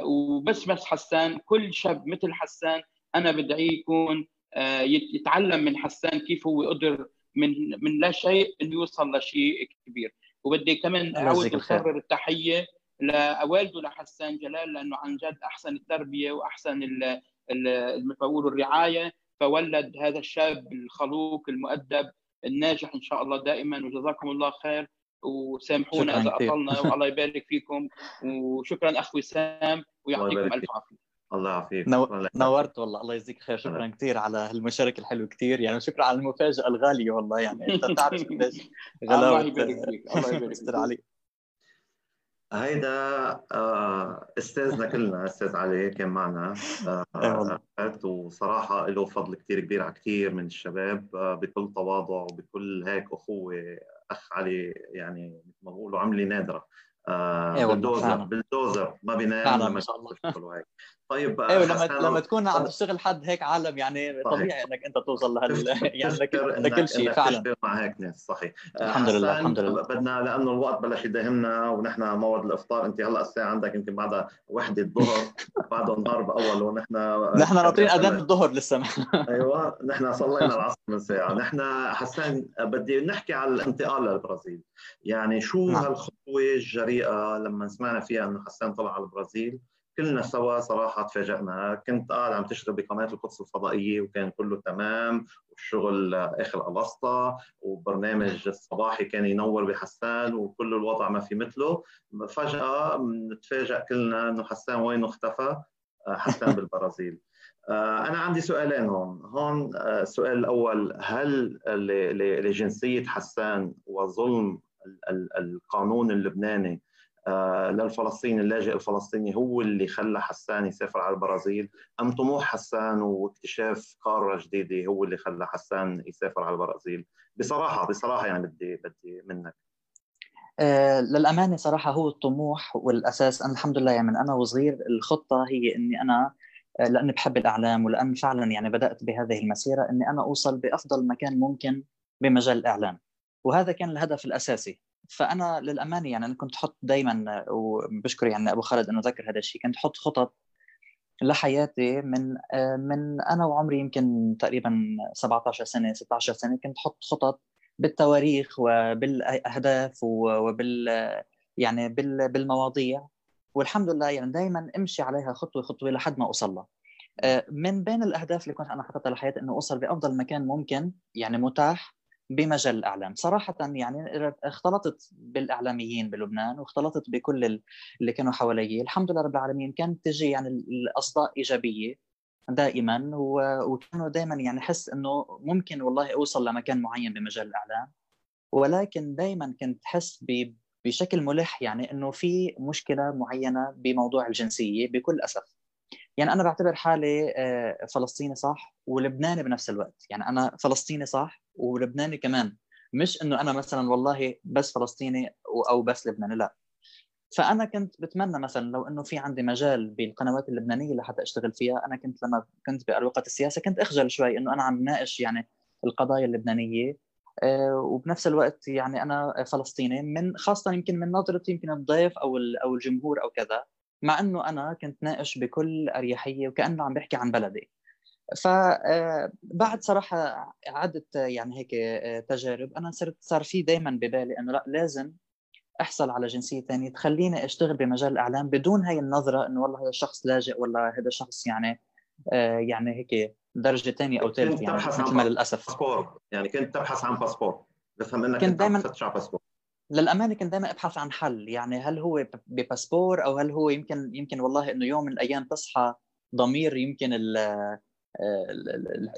وبس بس حسان كل شاب مثل حسان أنا بدعيه يكون آه يتعلم من حسان كيف هو قدر من من لا شيء إنه يوصل لشيء كبير. وبدي كمان أعود أكرر التحية لوالده لحسان جلال لأنه عن جد أحسن التربية وأحسن بقولوا الرعايه فولد هذا الشاب الخلوق المؤدب الناجح إن شاء الله دائما وجزاكم الله خير. وسامحونا إذا أطلنا والله يبارك فيكم. وشكرا اخ وسام ويعطيكم الف عافيه الله يعافيك. نو... نورت والله الله يجزيك خير. شكرا. كثير على هالمشاركة الحلوة كثير. يعني شكرا على المفاجأة الغالية والله. يعني أنت بتعرف قديش غلاوة الله يبارك فيك. الله يبارك فيك. علي. هيدا آه، أستاذنا كلنا أستاذ علي كان معنا. آه، وصراحة له فضل كثير كبير على كثير من الشباب آه، بكل تواضع وبكل هيك أخوة أخ علي يعني ما بقولوا عملي نادرة. آه بالدوزر بالدوزر ما بينام لما شاء الله. طيب أيوه لما لما تكون عم تشتغل حد هيك عالم يعني صحيح. طبيعي إنك أنت توصل لهال يعني لكل شيء فعلا. مع هيك ناس صحيح. الحمد لله الحمد لله. بدنا لأنه الوقت بلش يداهمنا ونحن موعد الإفطار. أنت هلأ الساعة عندك يمكن بعدها وحدة الظهر بعده النهار بأول ونحن نحن ناطرين أذان الظهر لسه. أيوه نحن صلينا العصر من ساعة. نحن حسان بدي نحكي على الانتقال للبرازيل. يعني شو نعم. هالخطوة الجريئة لما سمعنا فيها إنه حسان طلع على البرازيل؟ كلنا سوا صراحة تفاجئنا. كنت قاعد عم تشتغل بقناة القدس الفضائية وكان كله تمام والشغل آخر الاسطى وبرنامج الصباحي كان ينور بحسان وكل الوضع ما في مثله. فجأة نتفاجئ كلنا إنه حسان وينه اختفى؟ حسان بالبرازيل. أنا عندي سؤالين هون. هون السؤال الأول هل لجنسية حسان وظلم القانون اللبناني آه، للفلسطيني اللاجئ الفلسطيني هو اللي خلى حسان يسافر على البرازيل. أم طموح حسان واكتشاف قارة جديدة هو اللي خلى حسان يسافر على البرازيل؟ بصراحة بصراحة يعني بدي بدي منك. آه للأمانة صراحة هو الطموح والأساس. أنا الحمد لله يعني من أنا وصغير الخطة هي إني أنا آه، لأني بحب الإعلام ولأن فعلا يعني بدأت بهذه المسيرة إني أنا أوصل بأفضل مكان ممكن بمجال الإعلام. وهذا كان الهدف الأساسي. فأنا للأمانة يعني أنا كنت أحط دائما وبشكر يعني أبو خالد إنه ذكر هذا الشيء كنت أحط خطط لحياتي من من أنا وعمري يمكن تقريبا 17 سنة 16 سنة كنت أحط خطط بالتواريخ وبالأهداف وبال يعني بالمواضيع. والحمد لله يعني دائما أمشي عليها خطوة خطوة لحد ما أوصل لها. من بين الأهداف اللي كنت أنا حاططها لحياتي إنه أوصل بأفضل مكان ممكن يعني متاح بمجال الإعلام. صراحة يعني اختلطت بالإعلاميين بلبنان واختلطت بكل اللي كانوا حوالي الحمد لله رب العالمين كانت تجي يعني الأصداء إيجابية دائما وكانوا دائما يعني حس إنه ممكن والله أوصل لمكان معين بمجال الإعلام. ولكن دائما كنت حس بشكل ملح يعني إنه في مشكلة معينة بموضوع الجنسية بكل أسف. يعني أنا بعتبر حالي آه، فلسطيني صح ولبناني بنفس الوقت. يعني أنا فلسطيني صح ولبناني كمان. مش إنه أنا مثلا والله بس فلسطيني أو بس لبناني لا. فأنا كنت بتمنى مثلا لو إنه في عندي مجال بالقنوات اللبنانية لحتى أشتغل فيها أنا كنت لما كنت باروقه السياسة كنت أخجل شوي إنه أنا عم ناقش يعني القضايا اللبنانية. آه، وبنفس الوقت يعني أنا فلسطيني من خاصة يمكن من نظره يمكن الضيف أو أو الجمهور أو كذا. مع إنه أنا كنت ناقش بكل أريحية وكأنه عم بحكي عن بلدي. فبعد آه، صراحة عدة يعني هيك آه، تجارب. أنا صرت صار في دائما ببالي إنه لأ لازم أحصل على جنسية ثانية تخليني أشتغل بمجال الإعلام بدون هاي النظرة إنه والله هذا الشخص لاجئ ولا هذا شخص يعني آه، يعني هيك درجة ثانية أو ثالثه يعني مثل ما للأسف. باسبور. يعني كنت تبحث عن باسبور. بفهم إنك كنت دائما باسبور. للأمانة كنت دائما أبحث عن حل يعني هل هو بباسبور أو هل هو يمكن يمكن والله إنه يوم من الأيام تصحى ضمير يمكن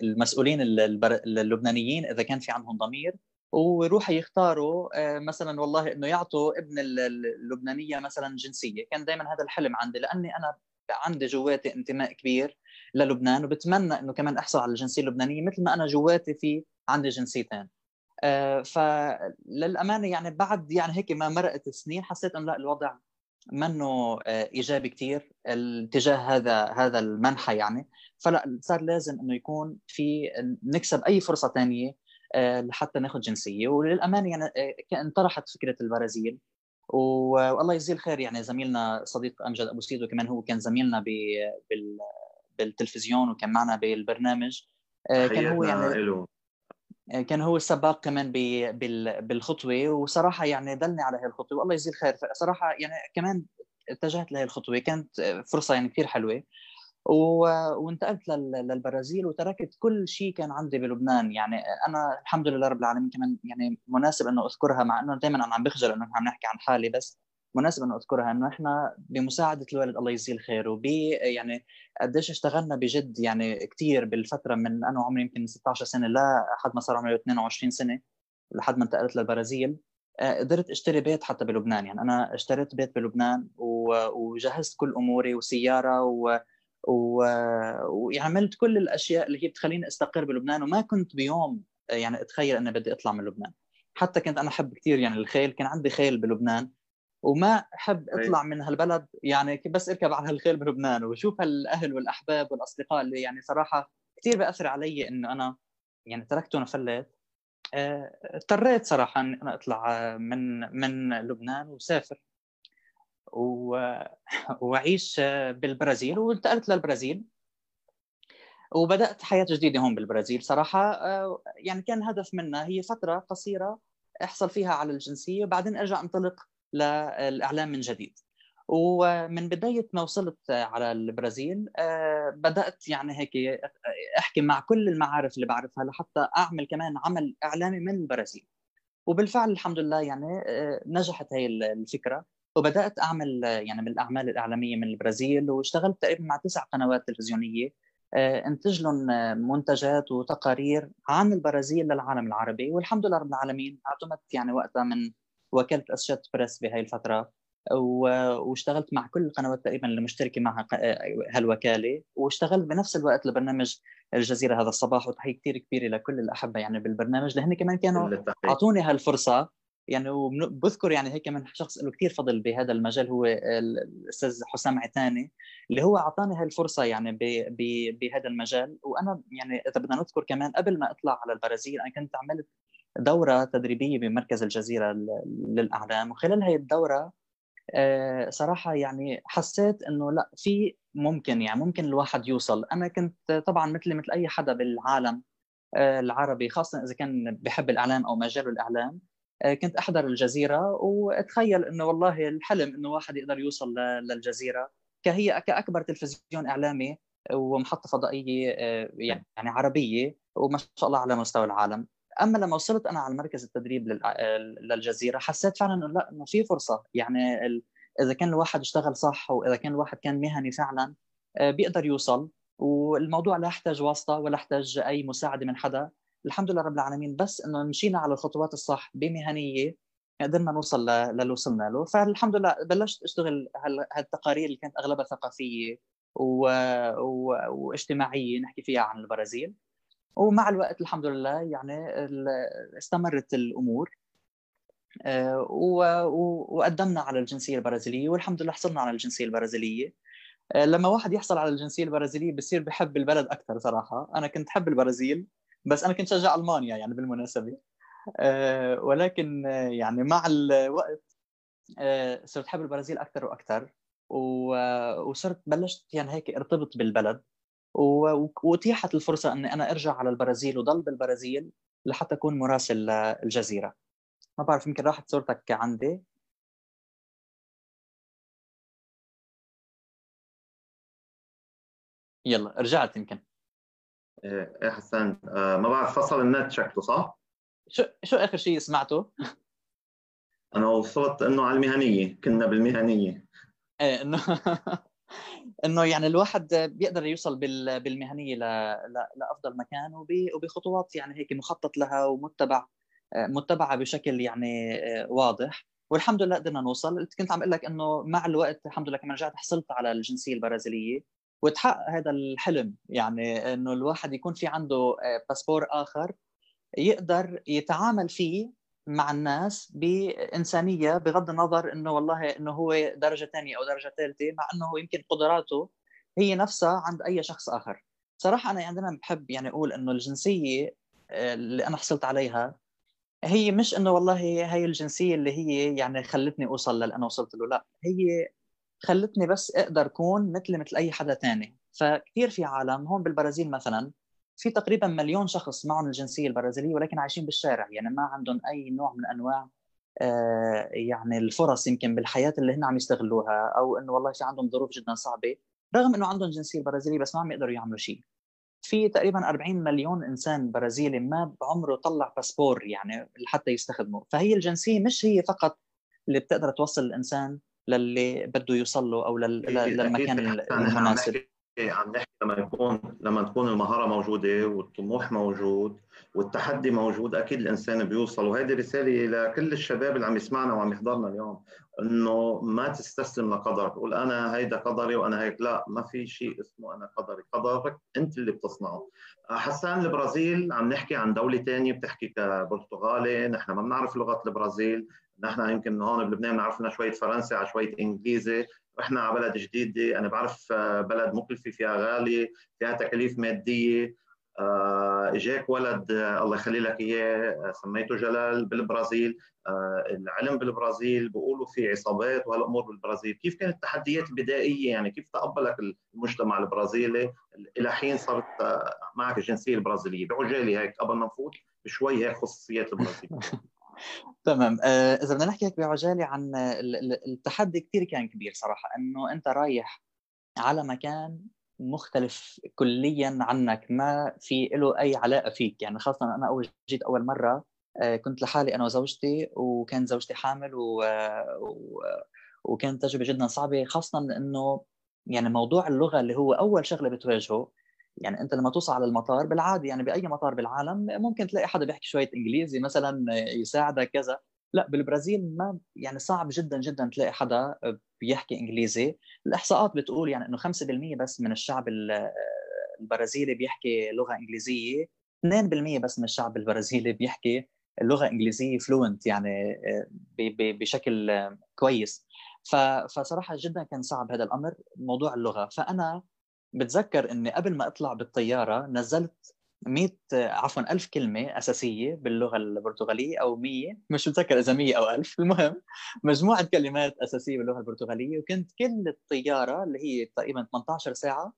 المسؤولين اللبنانيين إذا كان في عندهم ضمير ويروحوا يختاروا آه، مثلا والله إنه يعطوا ابن اللبنانية مثلا جنسية. كان دائما هذا الحلم عندي لأني أنا عندي جواتي انتماء كبير للبنان وبتمنى إنه كمان أحصل على الجنسيه اللبنانيه مثل ما أنا جواتي في عندي جنسيتين. فللأمانة يعني بعد يعني هيك ما مرقت السنين حسيت إنه لا الوضع منه آه، إيجابي كثير الاتجاه هذا هذا المنحى يعني. فلا صار لازم إنه يكون في نكسب أي فرصة ثانية آه، لحتى ناخذ جنسية. وللأمانة يعني انطرحت فكرة البرازيل. والله يجزيه الخير يعني زميلنا صديق أمجد أبو سيدو كمان هو كان زميلنا بالتلفزيون وكان معنا بالبرنامج. كان هو يعني آه، كان هو السباق كمان بالخطوة وصراحة يعني دلني على هذه الخطوة. والله يجزيه الخير صراحة يعني كمان اتجهت لهي الخطوة. كانت فرصة يعني كثير حلوة. وانتقلت للبرازيل وتركت كل شيء كان عندي بلبنان. يعني أنا الحمد لله رب العالمين كمان يعني مناسب إنه أذكرها مع إنه دائما أنا عم بخجل إنه عم نحكي عن حالي بس مناسب انه أذكرها إنه إحنا بمساعدة الوالد الله يجزيه الخير وب يعني قديش اشتغلنا بجد يعني كثير بالفترة من أنا عمري يمكن 16 سنة لحد ما صار عمري 22 سنة لحد ما انتقلت للبرازيل. آه، قدرت اشتري بيت حتى بلبنان يعني أنا اشتريت بيت بلبنان وجهزت كل أموري وسيارة و وعملت كل الأشياء اللي هي بتخليني أستقر بلبنان وما كنت بيوم يعني أتخيل إني بدي أطلع من لبنان. حتى كنت أنا أحب كثير يعني الخيل كان عندي خيل بلبنان. وما أحب أطلع من هالبلد يعني بس أركب على هالخيل بلبنان وشوف هالأهل والأحباب والأصدقاء اللي يعني صراحة كثير بأثر علي إنه أنا يعني تركتهم وفليت آه، اضطريت صراحة ان أنا أطلع من من لبنان وسافر وأعيش بالبرازيل وانتقلت للبرازيل. وبدأت حياة جديدة هون بالبرازيل صراحة. آه، يعني كان الهدف منها هي فترة قصيرة أحصل فيها على الجنسية وبعدين أرجع أنطلق للإعلام من جديد. ومن بداية ما وصلت على البرازيل آه، بدأت يعني هيك أحكي مع كل المعارف اللي بعرفها لحتى أعمل كمان عمل إعلامي من البرازيل وبالفعل الحمد لله يعني آه، نجحت هي الفكرة. وبدأت أعمل يعني من الأعمال الإعلامية من البرازيل واشتغلت تقريبا مع تسع قنوات تلفزيونية آه، انتج لهم منتجات وتقارير عن البرازيل للعالم العربي. والحمد لله رب العالمين أعتمدت يعني وقتها من وكاله اسشات بريس بهي الفترة واشتغلت مع كل القنوات تقريبا اللي مشتركه مع هالوكالة واشتغلت بنفس الوقت لبرنامج الجزيرة هذا الصباح وتحية كثير كبيرة لكل الاحبه يعني بالبرنامج لهن كمان كانوا أعطوني هالفرصة يعني وبذكر يعني هيك من شخص له كثير فضل بهذا المجال هو الأستاذ حسام عتاني اللي هو أعطاني هاي الفرصه يعني بهذا المجال. وأنا يعني إذا بدنا نذكر كمان قبل ما أطلع على البرازيل أنا كنت عملت دورة تدريبية بمركز الجزيرة للأعلام. وخلال هي الدورة آه، صراحة يعني حسيت إنه لا في ممكن يعني ممكن الواحد يوصل. أنا كنت طبعا مثلي مثل أي حدا بالعالم آه، العربي خاصة إذا كان بحب الإعلام أو مجال الإعلام آه، كنت أحضر الجزيرة. وأتخيل إنه والله الحلم إنه واحد يقدر يوصل للجزيرة. كهي كأكبر تلفزيون إعلامي ومحطة فضائية يعني عربية وما شاء الله على مستوى العالم. أما لما وصلت أنا على مركز التدريب للجزيرة حسيت فعلا إنه لا إنه في فرصة. يعني إذا كان الواحد اشتغل صح واذا كان الواحد كان مهني فعلا آه، بيقدر يوصل. والموضوع لا يحتاج واسطة ولا يحتاج أي مساعدة من حدا. الحمد لله رب العالمين. بس إنه مشينا على الخطوات الصح بمهنية قدرنا نوصل للي وصلنا له. فالحمد لله بلشت أشتغل هالتقارير اللي كانت أغلبها ثقافية و... و... واجتماعية نحكي فيها عن البرازيل. ومع الوقت الحمد لله يعني استمرت الأمور. آه، وقدمنا على الجنسية البرازيلية والحمد لله حصلنا على الجنسية البرازيلية. آه، لما واحد يحصل على الجنسية البرازيلية بصير بحب البلد أكثر صراحة. أنا كنت حب البرازيل بس أنا كنت شجع ألمانيا يعني بالمناسبة. آه، ولكن يعني مع الوقت صرت حب البرازيل أكثر وأكثر. وصرت بلشت يعني هيك ارتبط بالبلد. واتيحت الفرصة إني أنا أرجع على البرازيل وضل بالبرازيل لحتى أكون مراسل للجزيره ما بعرف يمكن راحت صورتك عندي. يلا رجعت يمكن. إيه, إيه حسان آه ما بعرف فصل النت شكله صح؟ شو شو آخر شيء سمعته؟ أنا وصلت إنه على المهنية كنا بالمهنية. إيه إنه إنه يعني الواحد بيقدر يوصل بالمهنية لأفضل مكان وبخطوات يعني هيك مخطط لها ومتبع متبعة بشكل يعني آه، واضح. والحمد لله قدرنا نوصل. كنت عم أقول لك إنه مع الوقت الحمد لله كمان رجعت حصلت على الجنسية البرازيلية. وتحقق هذا الحلم يعني إنه الواحد يكون في عنده آه، باسبور آخر يقدر يتعامل فيه مع الناس بإنسانية بغض النظر إنه والله إنه هو درجة ثانية أو درجة ثالثه مع إنه يمكن قدراته هي نفسها عند أي شخص آخر. صراحة أنا عندنا بحب يعني أقول إنه الجنسية آه، اللي أنا حصلت عليها هي مش إنه والله هي الجنسية اللي هي يعني خلتني أوصل للي أنا وصلت له لا هي خلتني بس أقدر أكون مثل مثل أي حدا ثاني فكثير في عالم هون بالبرازيل مثلا في تقريبا مليون شخص معهم الجنسية البرازيلية ولكن عايشين بالشارع يعني ما عندهم أي نوع من أنواع آه، يعني الفرص يمكن بالحياة اللي هن عم يستغلوها أو إنه والله في عندهم ظروف جدا صعبة رغم إنه عندهم جنسية برازيلية بس ما عم يقدروا يعملوا شيء. في تقريبا 40 مليون إنسان برازيلي ما بعمره طلع باسبور يعني لحتى يستخدمه فهي الجنسية مش هي فقط اللي بتقدر توصل الإنسان للي بده يوصل له أو للمكان المناسب. عم نحكي لما يكون لما تكون المهارة موجودة والطموح موجود والتحدي موجود أكيد الإنسان بيوصل. وهذه رسالة لكل الشباب اللي عم يسمعنا وعم يحضرنا اليوم إنه ما تستسلم لقدرك تقول أنا هيدا قدري وأنا هيك. لا ما في شيء اسمه أنا قدري. قدرك أنت اللي بتصنعه. حسان البرازيل عم نحكي عن دولة ثانية بتحكي كبرتغالي نحن ما بنعرف لغة البرازيل. نحن يمكن هون بلبنان بنعرف شوية فرنسي على شوية إنجليزي رحنا على بلد جديدة. أنا بعرف بلد مكلفة فيها غاليه فيها تكاليف مادية. آه، إجاك ولد آه، الله يخلي لك إياه آه، سميته جلال بالبرازيل. العلم بالبرازيل بيقولوا في عصابات وهالأمور بالبرازيل. كيف كانت التحديات البدائية؟ يعني كيف تقبلك المجتمع البرازيلي؟ إلى حين صارت معك الجنسية البرازيلية. بعجالة هيك قبل ما نفوت بشوي هيك خصوصيات البرازيل. تمام. إذا بدنا نحكي هيك بعجالة عن التحدي كثير كان كبير صراحة إنه أنت رايح على مكان مختلف كليا عنك ما في له أي علاقة فيك. يعني خاصة أنا أول جيت أول مرة آه، كنت لحالي أنا وزوجتي وكانت زوجتي حامل و... و... وكانت تجربة جدا صعبة خاصه إنه يعني موضوع اللغة اللي هو أول شغلة بتواجهه يعني أنت لما توصل على المطار بالعادي يعني بأي مطار بالعالم ممكن تلاقي حدا بيحكي شوية إنجليزي مثلا يساعدك كذا. لا بالبرازيل ما يعني صعب جدا جدا تلاقي حدا بيحكي إنجليزي. الإحصاءات بتقول يعني إنه 5% بس من الشعب البرازيلي بيحكي لغة إنجليزية. 2% بس من الشعب البرازيلي بيحكي اللغة إنجليزية فلوينت يعني بشكل كويس. فصراحة جدا كان صعب هذا الأمر موضوع اللغة. فأنا بتذكر إني قبل ما أطلع بالطيارة نزلت 100 عفوا 1000 كلمة أساسية باللغة البرتغالية أو 100 مش متذكر إذا 100 أو 1000 المهم مجموعة كلمات أساسية باللغة البرتغالية. وكنت كل الطيارة اللي هي تقريبا 18 ساعة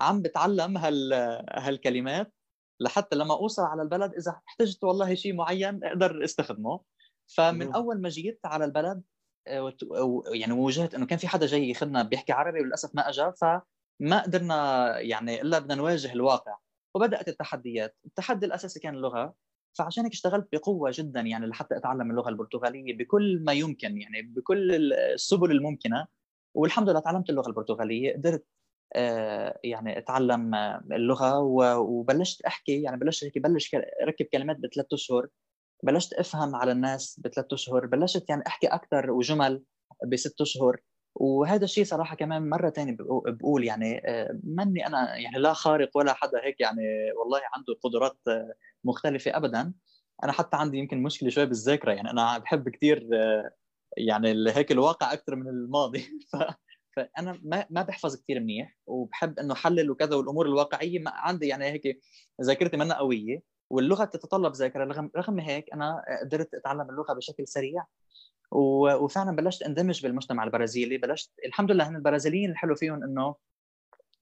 عم بتعلم هال هالكلمات لحتى لما أوصل على البلد إذا احتجت والله شيء معين أقدر استخدمه. فمن أول ما جيت على البلد آه، يعني واجهت إنه كان في حدا جاي ياخذنا بيحكي عربي وللأسف ما اجى فما قدرنا يعني إلا بدنا نواجه الواقع. وبدأت التحديات. التحدي الأساسي كان اللغة. فعشان هيك اشتغلت بقوة جدا يعني لحتى أتعلم اللغة البرتغالية بكل ما يمكن يعني بكل السبل الممكنة. والحمد لله تعلمت اللغة البرتغالية. قدرت آه، يعني أتعلم اللغة. وبلشت أحكي يعني بلشت هيك بلش ركب كلمات بثلاث أشهر. بلشت أفهم على الناس بثلاث أشهر. بلشت يعني أحكي أكثر وجمل بست أشهر. وهذا الشيء صراحة كمان مرة ثانية بقول يعني آه، مني أنا يعني لا خارق ولا حدا هيك يعني والله عنده قدرات آه، مختلفة ابدا. أنا حتى عندي يمكن مشكلة شوي بالذاكرة يعني أنا بحب كثير آه، يعني هيك الواقع أكثر من الماضي. ف فأنا ما ما بحفظ كثير منيح وبحب إنه حلل وكذا والأمور الواقعية. ما عندي يعني هيك ذاكرتي منا قوية واللغة تتطلب ذاكرة. رغم رغم هيك أنا قدرت أتعلم اللغة بشكل سريع. وفعلا بلشت اندمج بالمجتمع البرازيلي بلشت الحمد لله هن البرازيليين الحلو فيهم إنه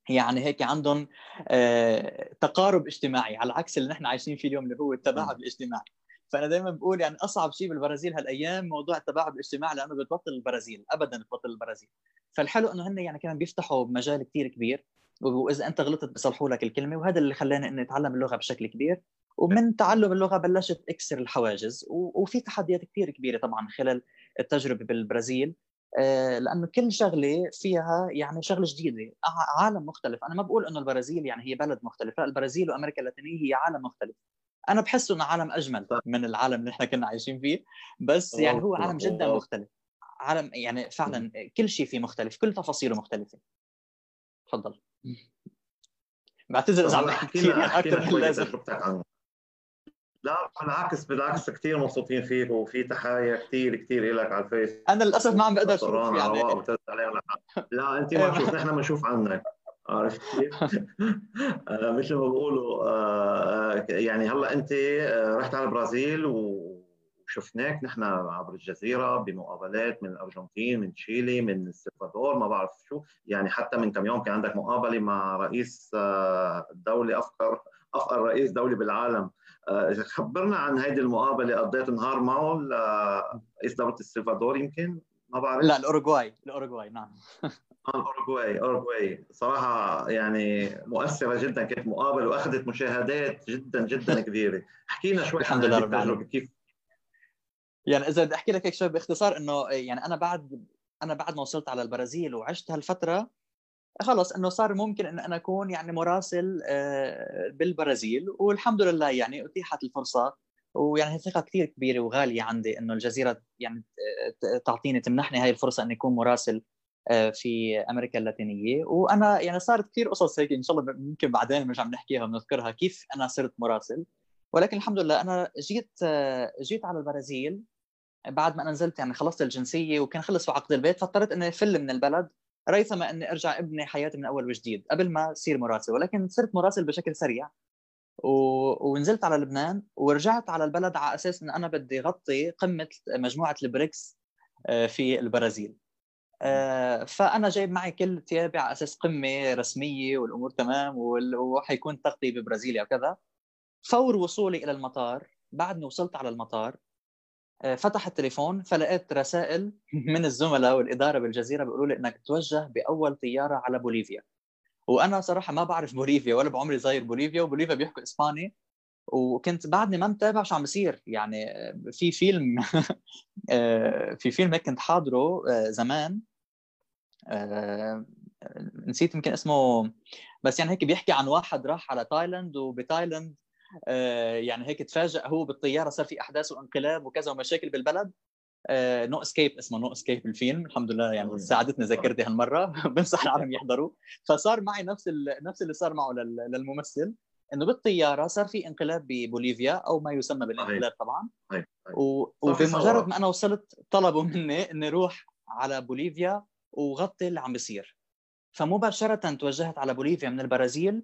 يعني هيك عندهم آه تقارب اجتماعي على عكس اللي نحن عايشين فيه اليوم اللي هو التباعد الاجتماعي. فأنا دائما بقول يعني أصعب شيء بالبرازيل هالأيام موضوع التباعد الاجتماعي لأنه بتبطل البرازيل ابدا بتبطل البرازيل. فالحلو إنه هن يعني كمان بيفتحوا مجال كثير كبير وإذا أنت غلطت بيصلحوا لك الكلمة وهذا اللي خلاني إني أتعلم اللغة بشكل كبير. ومن تعلم اللغة بلشت اكسر الحواجز وفي تحديات كثير كبيرة طبعا خلال التجربة بالبرازيل آه، لأنه كل شغلة فيها يعني شغلة جديدة عالم مختلف. أنا ما بقول إنه البرازيل يعني هي بلد مختلف لا البرازيل وأمريكا اللاتينية هي عالم مختلف. أنا بحس إنه عالم أجمل من العالم اللي إحنا كنا عايشين فيه بس يعني هو عالم جدا مختلف. عالم يعني فعلا كل شيء فيه مختلف كل تفاصيله مختلفة. تفضل. بعتذر إذا عم كثير أكثر من اللازم لا بالعكس بالعكس كثير مبسوطين فيك وفي تحايا كثير كثير لك على الفيس. أنا للأسف ما عم بقدر أشوف يعني. لا انت ما تشوف نحن بنشوف عنك. عرفت كيف؟ آه، مثل ما بقولوا آه، آه، يعني هلأ انت رحت على البرازيل وشفناك. نحن عبر الجزيرة بمقابلات من الأرجنتين من تشيلي من السلفادور ما بعرف شو. يعني حتى من كم يوم كان عندك مقابلة مع رئيس دوله أفقر أفقر رئيس دوله بالعالم. خبرنا عن هذه المقابلة قضيت نهار معه دولة السلفادور يمكن؟ ما بعرف. لا الأوروغواي الأوروغواي نعم. الأوروغواي اوروغواي صراحة يعني مؤثرة جدا كانت مقابلة وأخذت مشاهدات جدا جدا كبيرة. احكي لنا شوي الحمد لله رب العالمين. كيف؟ يعني إذا بدي أحكي لك هيك شوي باختصار إنه يعني أنا بعد أنا بعد ما وصلت على البرازيل وعشت هالفترة خلص إنه صار ممكن إن أنا أكون يعني مراسل آه، بالبرازيل والحمد لله يعني أتيحت الفرصة. ويعني ثقة كثير كبيرة وغالية عندي إنه الجزيرة يعني تعطيني تمنحني هاي الفرصة إني أكون مراسل آه، في أمريكا اللاتينية. وأنا يعني صارت كثير قصص هيك إن شاء الله ممكن بعدين مش عم نحكيها ونذكرها كيف أنا صرت مراسل. ولكن الحمد لله أنا جيت آه، جيت على البرازيل. بعد ما نزلت يعني خلصت الجنسية وكان خلص عقد البيت فاضطريت إني أفل من البلد. ريثما أني أرجع إبني حياتي من أول وجديد قبل ما أصير مراسل ولكن صرت مراسل بشكل سريع. و... ونزلت على لبنان ورجعت على البلد على أساس إن أنا بدي اغطي قمة مجموعة البريكس آه، في البرازيل. آه، فأنا جايب معي كل ثيابي على أساس قمة رسمية والأمور تمام وحيكون تغطية ببرازيليا وكذا. فور وصولي إلى المطار بعد ما وصلت على المطار فتح التليفون فلقيت رسائل من الزملاء والإدارة بالجزيرة بيقولوا لي إنك توجه بأول طيارة على بوليفيا. وأنا صراحة ما بعرف بوليفيا ولا بعمري زاير بوليفيا وبوليفيا بيحكوا إسباني. وكنت بعدني ما متابع شو عم بيصير. يعني في فيلم آه، في فيلم هيك كنت حاضره آه، زمان. نسيت يمكن اسمه بس يعني هيك بيحكي عن واحد راح على تايلاند وبتايلاند آه، يعني هيك تفاجئ هو بالطيارة صار في أحداث وانقلاب وكذا ومشاكل بالبلد. No Escape اسمه No Escape الفيلم الحمد لله يعني ساعدتنا ذاكرتي هالمرة. بنصح العالم يحضروا. فصار معي نفس نفس اللي صار معه للممثل إنه بالطيارة صار في انقلاب ببوليفيا أو ما يسمى بالانقلاب طبعا. وبمجرد ما أنا وصلت طلبوا مني إني أروح على بوليفيا وغطي اللي عم بيصير. فمباشرة توجهت على بوليفيا من البرازيل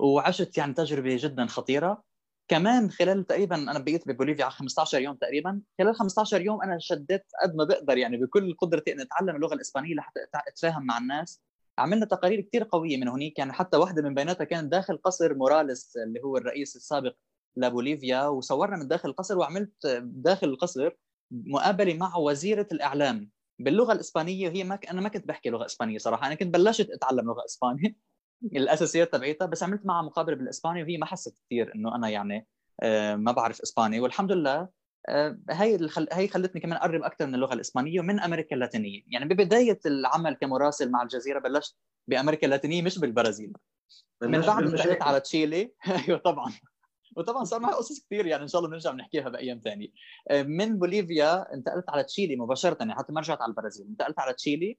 وعشت يعني تجربة جدا خطيرة. كمان خلال تقريبا أنا بقيت ببوليفيا على 15 يوم تقريبا. خلال 15 يوم أنا شديت قد ما بقدر يعني بكل قدرتي إني أتعلم اللغة الإسبانية لحتى أتفاهم مع الناس. عملنا تقارير كثير قوية من هنيك يعني حتى واحدة من بيناتها كانت داخل قصر موراليس اللي هو الرئيس السابق لبوليفيا. وصورنا من داخل القصر وعملت داخل القصر مقابلة مع وزيرة الإعلام. باللغة الإسبانية هي ما ك... أنا ما كنت بحكي لغة إسبانية صراحة. أنا كنت بلشت أتعلم لغة إسبانية. الأساسيات تبعيتها بس عملت معها مقابلة بالإسباني وهي ما حست كثير إنه أنا يعني آه، ما بعرف إسباني. والحمد لله آه، هي الخل... هي خلتني كمان أقرب أكثر من اللغة الإسبانية ومن أمريكا اللاتينية. يعني ببداية العمل كمراسل مع الجزيرة بلشت بأمريكا اللاتينية مش بالبرازيل. من بعد انتقلت على تشيلي أيوه طبعا. وطبعا صار معي قصص كثير يعني إن شاء الله بنرجع بنحكيها بأيام ثانية آه، من بوليفيا انتقلت على تشيلي مباشرة يعني حتى ما رجعت على البرازيل. انتقلت على تشيلي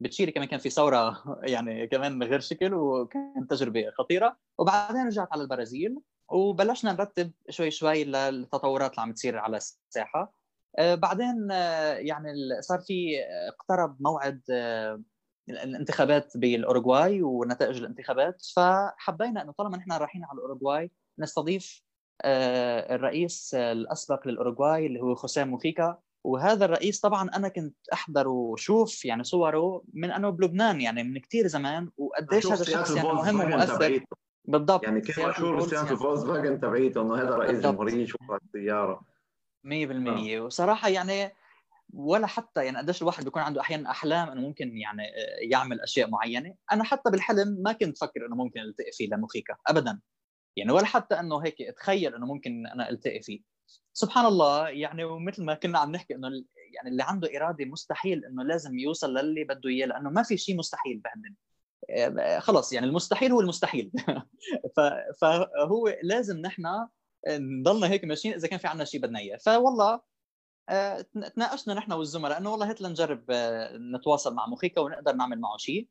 بتشيلي كمان كان في ثورة يعني كمان غير شكل وكانت تجربة خطيرة. وبعدين رجعت على البرازيل وبلشنا نرتب شوي شوي للتطورات اللي عم تصير على الساحة. آه، بعدين آه، يعني صار في اقترب موعد آه، الانتخابات بالأوروغواي ونتائج الانتخابات. فحبينا إنه طالما نحن رايحين على الأوروغواي نستضيف الرئيس الأسبق للأوروغواي اللي هو خوسيه موخيكا وهذا الرئيس طبعا أنا كنت أحضر وشوف يعني صوره من أنه بلبنان يعني من كثير زمان وقديش هذا الشخص يعني مهم ومؤثر. بالضبط يعني كيف مشهور بسياره الفولكس فاجن تبعيته؟ إنه هذا رئيس جمهورية يشوف السيارة. 100% آه. وصراحة يعني ولا حتى يعني قديش الواحد بيكون عنده أحيانا أحلام إنه ممكن يعني يعمل أشياء معينة. أنا حتى بالحلم ما كنت فكر إنه ممكن ألتقي فيه لموخيكا ابدا. يعني ولا حتى إنه هيك اتخيل إنه ممكن أنا ألتقي فيه. سبحان الله يعني ومثل ما كنا عم نحكي إنه يعني اللي عنده إرادة مستحيل إنه لازم يوصل للي بده إياه لأنه ما في شيء مستحيل بهالدنيا. آه، خلص يعني المستحيل هو المستحيل. فهو لازم نحن نضلنا هيك ماشيين إذا كان في عندنا شيء بدنا إياه. فوالله آه، تناقشنا نحن والزملاء إنه والله هات لنجرب آه، نتواصل مع مخيكا ونقدر نعمل معه شيء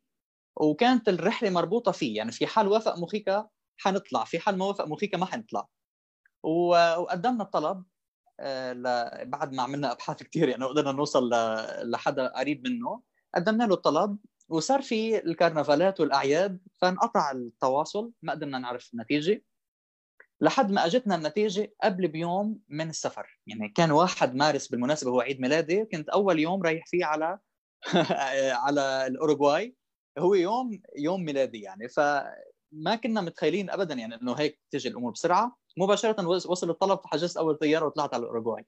وكانت الرحلة مربوطة فيه يعني في حال وافق مخيكا حنطلع في حال ما وافق مخيكا ما حنطلع. وقدمنا الطلب. بعد ما عملنا أبحاث كثير يعني قدرنا نوصل لحدا قريب منه. قدمنا له الطلب وصار في الكرنفالات والأعياد فانقطع التواصل ما قدرنا نعرف النتيجة. لحد ما أجتنا النتيجة قبل بيوم من السفر. يعني كان 1 مارس بالمناسبة هو عيد ميلادي كنت أول يوم رايح فيه على على الأوروغواي. هو يوم يوم ميلادي يعني فما كنا متخيلين ابدا يعني إنه هيك تجي الأمور بسرعة. مباشرة وصل الطلب فحجزت أول طيارة وطلعت على الأوروغواي.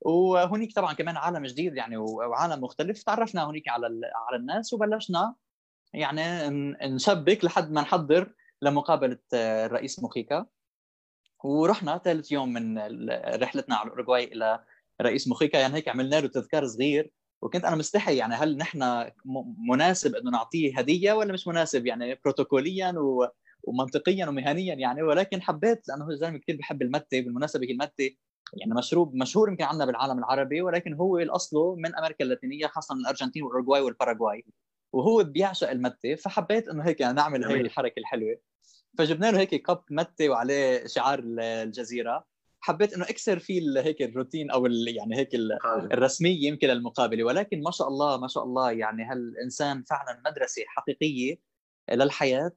وهنيك طبعا كمان عالم جديد يعني وعالم مختلف. تعرفنا هنيك على على الناس وبلشنا يعني نشبك لحد ما نحضر لمقابلة الرئيس موخيكا. ورحنا ثالث يوم من رحلتنا على الأوروغواي إلى رئيس موخيكا. يعني هيك عملنا له تذكار صغير. وكنت أنا مستحي يعني هل نحن مناسب إنه نعطيه هدية ولا مش مناسب يعني بروتوكوليا و... ومنطقيا ومهنيا يعني ولكن حبيت لأنه هو الزلمه كثير بحب المتة بالمناسبة هي المتة يعني مشروب مشهور يمكن عندنا بالعالم العربي ولكن هو اصله من أمريكا اللاتينية خاصه من الأرجنتين والاوروغواي والباراغواي. وهو بيعشق المتة فحبيت إنه هيك نعمل هي الحركة الحلوة. فجبنا له هيك كب متة وعليه شعار الجزيرة. حبيت إنه اكسر فيه هيك الروتين أو يعني هيك الرسمية يمكن للمقابلة. ولكن ما شاء الله ما شاء الله يعني هالإنسان فعلا مدرسة حقيقية للحياة.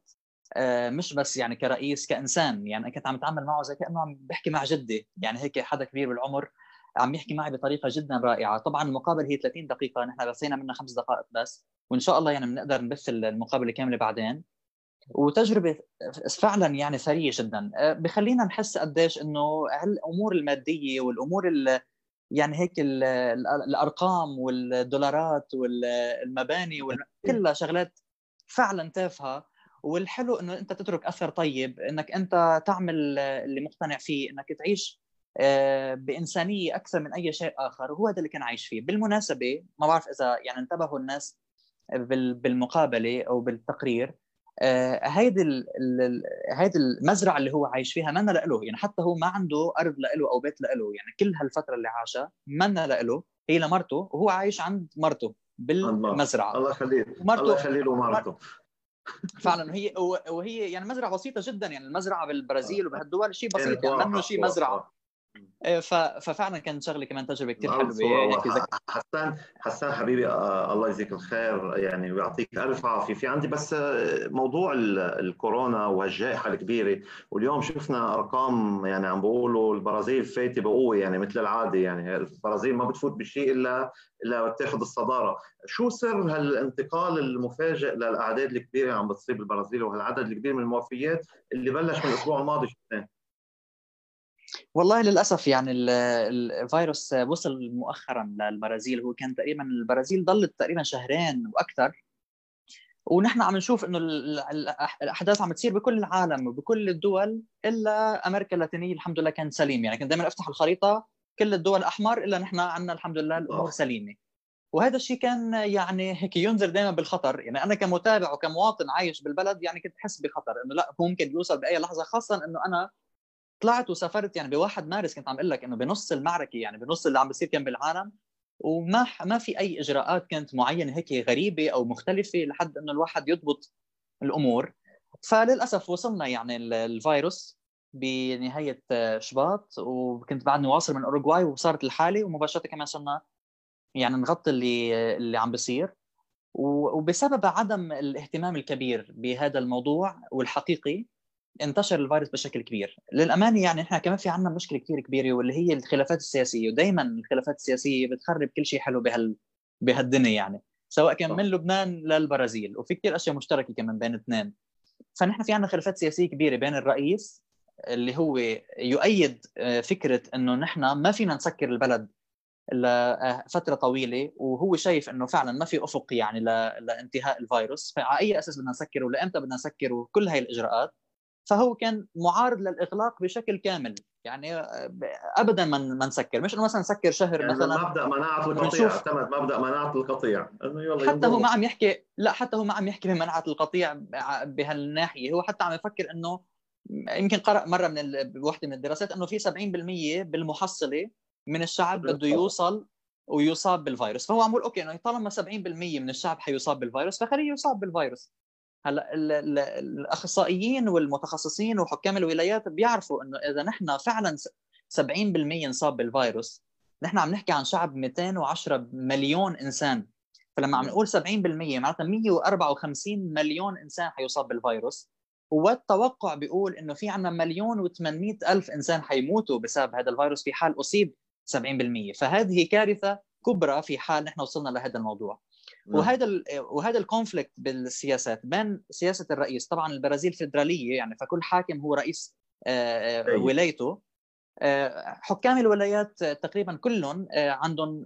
مش بس يعني كرئيس كإنسان. يعني كنت عم اتعامل معه زي كأنه عم بحكي مع جدي. يعني هيك حدا كبير بالعمر عم يحكي معي بطريقة جدا رائعة. طبعا المقابله هي 30 دقيقة نحن بثينا منها خمس دقائق بس. وإن شاء الله يعني بنقدر نبث المقابلة كاملة بعدين. وتجربة فعلا يعني ثريه جدا. آه، بخلينا نحس قديش إنه الأمور المادية والأمور يعني هيك الأرقام والدولارات والمباني كلها شغلات فعلا تافهة. والحلو إنه أنت تترك أثر طيب إنك أنت تعمل اللي مقتنع فيه إنك تعيش آه، بإنسانية أكثر من أي شيء آخر وهو هذا اللي كان عايش فيه. بالمناسبة ما بعرف إذا يعني انتبهوا الناس بالمقابلة أو بالتقرير آه، هيدي هيدي المزرعة اللي هو عايش فيها منا له يعني حتى هو ما عنده أرض له أو بيت له يعني كل هالفترة اللي عاشها منا له هي لمرته وهو عايش عند مرته بالمزرعة. الله يخليه الله يخلي له مرته فعلا. هي وهي يعني مزرعة بسيطة جدا. يعني المزرعة بالبرازيل وبهالدول شيء بسيط. يعني منه شيء مزرعة. إيه، ففعلا كانت شغله كمان تجربة كثير حلوة حسان حسان حبيبي آه الله يجزيك الخير يعني ويعطيك ألف عافية. في عندي بس آه، موضوع الكورونا والجائحة الكبيرة واليوم شفنا أرقام يعني عم بيقولوا البرازيل فايتة بقوة يعني مثل العادة يعني البرازيل ما بتفوت بشيء إلا إلا بتاخذ الصدارة. شو سر هالانتقال المفاجئ للأعداد الكبيرة اللي عم بتصيب البرازيل وهالعدد الكبير من الموفيات اللي بلش من الأسبوع الماضي شفناه؟ والله للأسف يعني الفيروس وصل مؤخرا للبرازيل. هو كان تقريبا البرازيل ضلت تقريبا شهرين وأكثر. ونحن عم نشوف إنه الأحداث عم تصير بكل العالم وبكل الدول إلا أمريكا اللاتينية الحمد لله كانت سليم يعني كنت دائما أفتح الخريطة كل الدول أحمر إلا نحن عندنا الحمد لله الأمور سليمة. وهذا الشيء كان يعني هيك ينذر دائما بالخطر. يعني أنا كمتابع وكمواطن عايش بالبلد يعني كنت احس بخطر إنه لا ممكن يوصل بأي لحظة خاصه إنه أنا طلعت وسافرت يعني بواحد مارس كنت عم أقول لك إنه بنص المعركة يعني بنص اللي عم بيصير كان بالعالم وما ما في أي إجراءات كانت معينة هيك غريبة أو مختلفة لحد إنه الواحد يضبط الأمور. فللأسف وصلنا يعني الفيروس بنهاية شباط وكنت بعدني واصل من أوروغواي وصارت الحالة ومباشرة كمان صرنا يعني نغطي اللي اللي عم بيصير وبسبب عدم الاهتمام الكبير بهذا الموضوع والحقيقي انتشر الفيروس بشكل كبير. للأمانة يعني إحنا كمان في عندنا مشكلة كثير كبيرة واللي هي الخلافات السياسية ودائما الخلافات السياسية بتخرب كل شيء حلو بهال بهالدنيا يعني سواء كان من لبنان للبرازيل وفي كثير أشياء مشتركة كمان بين اثنين. فنحن في عندنا خلافات سياسية كبيرة بين الرئيس اللي هو يؤيد آه، فكرة إنه نحن ما فينا نسكر البلد لفترة طويلة وهو شايف إنه فعلا ما في أفق يعني لانتهاء الفيروس. فعلى أي أساس بدنا نسكر ولامتى بدنا نسكر وكل هاي الإجراءات. فهو كان معارض للإغلاق بشكل كامل. يعني ابدا ما ما نسكر. مش إنه مثلا نسكر شهر يعني مثلا مبدأ مناعة القطيع اعتمد مبدأ مناعة القطيع. إنه يلا حتى هو ما عم يحكي لا حتى هو ما عم يحكي بمناعة القطيع بهالناحية. هو حتى عم يفكر إنه يمكن قرأ مرة من وحده من الدراسات إنه في 70% بالمحصلة من الشعب بده يوصل ويصاب بالفيروس. فهو عم يقول okay إنه طالما 70% من الشعب حيصاب بالفيروس فخليه يصاب بالفيروس. هلا الأخصائيين والمتخصصين وحكام الولايات بيعرفوا إنه إذا نحن فعلا 70% نصاب بالفيروس نحن عم نحكي عن شعب 210 مليون إنسان. فلما عم نقول 70% معناتها 154 مليون إنسان حيصاب بالفيروس. والتوقع بيقول إنه في عندنا مليون و800 ألف إنسان حيموتوا بسبب هذا الفيروس في حال أصيب 70% فهذه كارثة كبرى في حال نحن وصلنا لهذا الموضوع. نعم. وهذا وهذا الكونفليكت بالسياسات بين سياسة الرئيس؟ طبعا البرازيل فيدرالية يعني فكل حاكم هو رئيس آه، آه، ولايته. آه، حكام الولايات تقريبا كلهم عندهم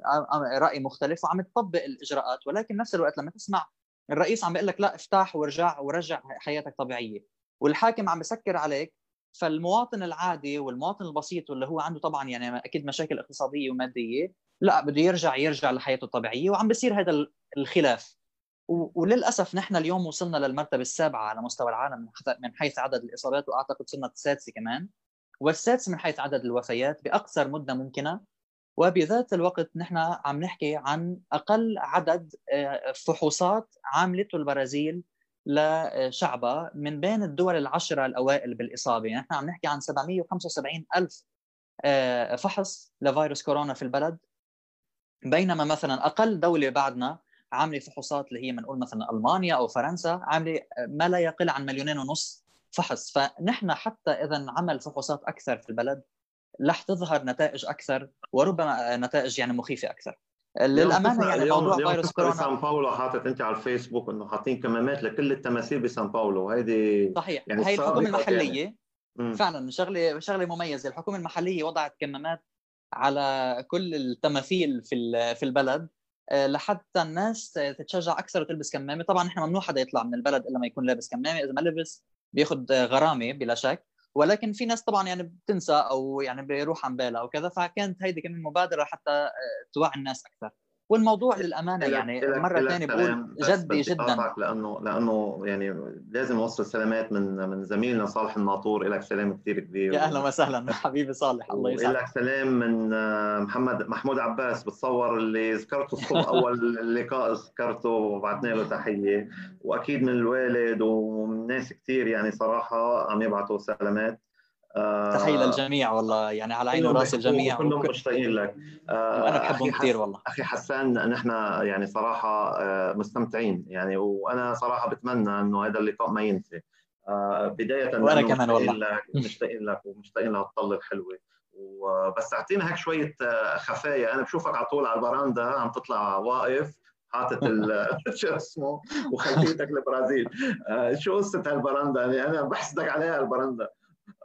رأي مختلف وعم تطبق الإجراءات. ولكن نفس الوقت لما تسمع الرئيس عم بيقول لك لا افتح ورجع ورجع حياتك طبيعية. والحاكم عم بسكر عليك. فالمواطن العادي والمواطن البسيط واللي هو عنده طبعا يعني أكيد مشاكل اقتصادية ومادية لا بده يرجع يرجع لحياته الطبيعية وعم بيصير هذا الخلاف. وللأسف نحن اليوم وصلنا للمرتبة السابعة على مستوى العالم من حيث عدد الإصابات وأعتقد صرنا السادسة كمان. والسادس من حيث عدد الوفيات بأقصر مدة ممكنة. وبذات الوقت نحن عم نحكي عن أقل عدد آه، فحوصات عاملته البرازيل لشعبها من بين الدول العشرة الأوائل بالإصابة، نحن عم نحكي عن 775 ألف آه، فحص لفيروس كورونا في البلد. بينما مثلا أقل دولة بعدنا عاملة فحوصات اللي هي بنقول مثلا ألمانيا أو فرنسا عاملة ما لا يقل عن مليونين ونص فحص. فنحن حتى إذا عمل فحوصات أكثر في البلد رح تظهر نتائج أكثر وربما نتائج يعني مخيفة أكثر. للأمانة يعني اليوم موضوع فيروس كورونا سان باولو حاطط أنت على الفيسبوك إنه حاطين كمامات لكل التماثيل بسان باولو. وهيدي صحيح. يعني هي الحكومة المحلية يعني. فعلا شغله شغلة مميزة. الحكومة المحلية وضعت كمامات على كل التماثيل في في البلد آه، لحتى الناس تتشجع أكثر وتلبس كمامة. طبعا إحنا ممنوع حدا يطلع من البلد إلا ما يكون لابس كمامة. إذا ما لبس بياخذ غرامة بلا شك. ولكن في ناس طبعا يعني بتنسى أو يعني بيروح عن بالها أو كذا. فكانت هيدي كمان مبادرة حتى آه، توعي الناس أكثر. والموضوع للأمانة يعني مرة ثانية بقول جدي جدا. لأنه لأنه يعني لازم نوصل سلامات من من زميلنا صالح الناطور. لك سلام كثير كبير. يا أهلا وسهلا. حبيبي صالح الله يسعدك. لك سلام من آه، محمد محمود عباس. بتصور اللي ذكرته الصبح أول لقاء ذكرته وبعثنا له تحية. وأكيد من الوالد ومن ناس كثير يعني صراحة عم يبعثوا سلامات. تحيه آه، للجميع والله يعني على عيني ورأس الجميع كلهم مشتاقين لك. آه وأنا بحبهم كثير والله. أخي حسان نحن يعني صراحة آه، مستمتعين يعني وأنا صراحة بتمنى إنه هذا اللقاء ما آه بداية وأنا كمان والله. مشتاقين لك ومشتاقين لهالطله الحلوه وبس أعطينا هيك شوية آه، خفايا. أنا بشوفك على طول على البراندا عم تطلع واقف حاطط شو اسمه؟ وخلفيتك البرازيل. شو قصة هالبراندا يعني أنا بحسدك عليها البراندا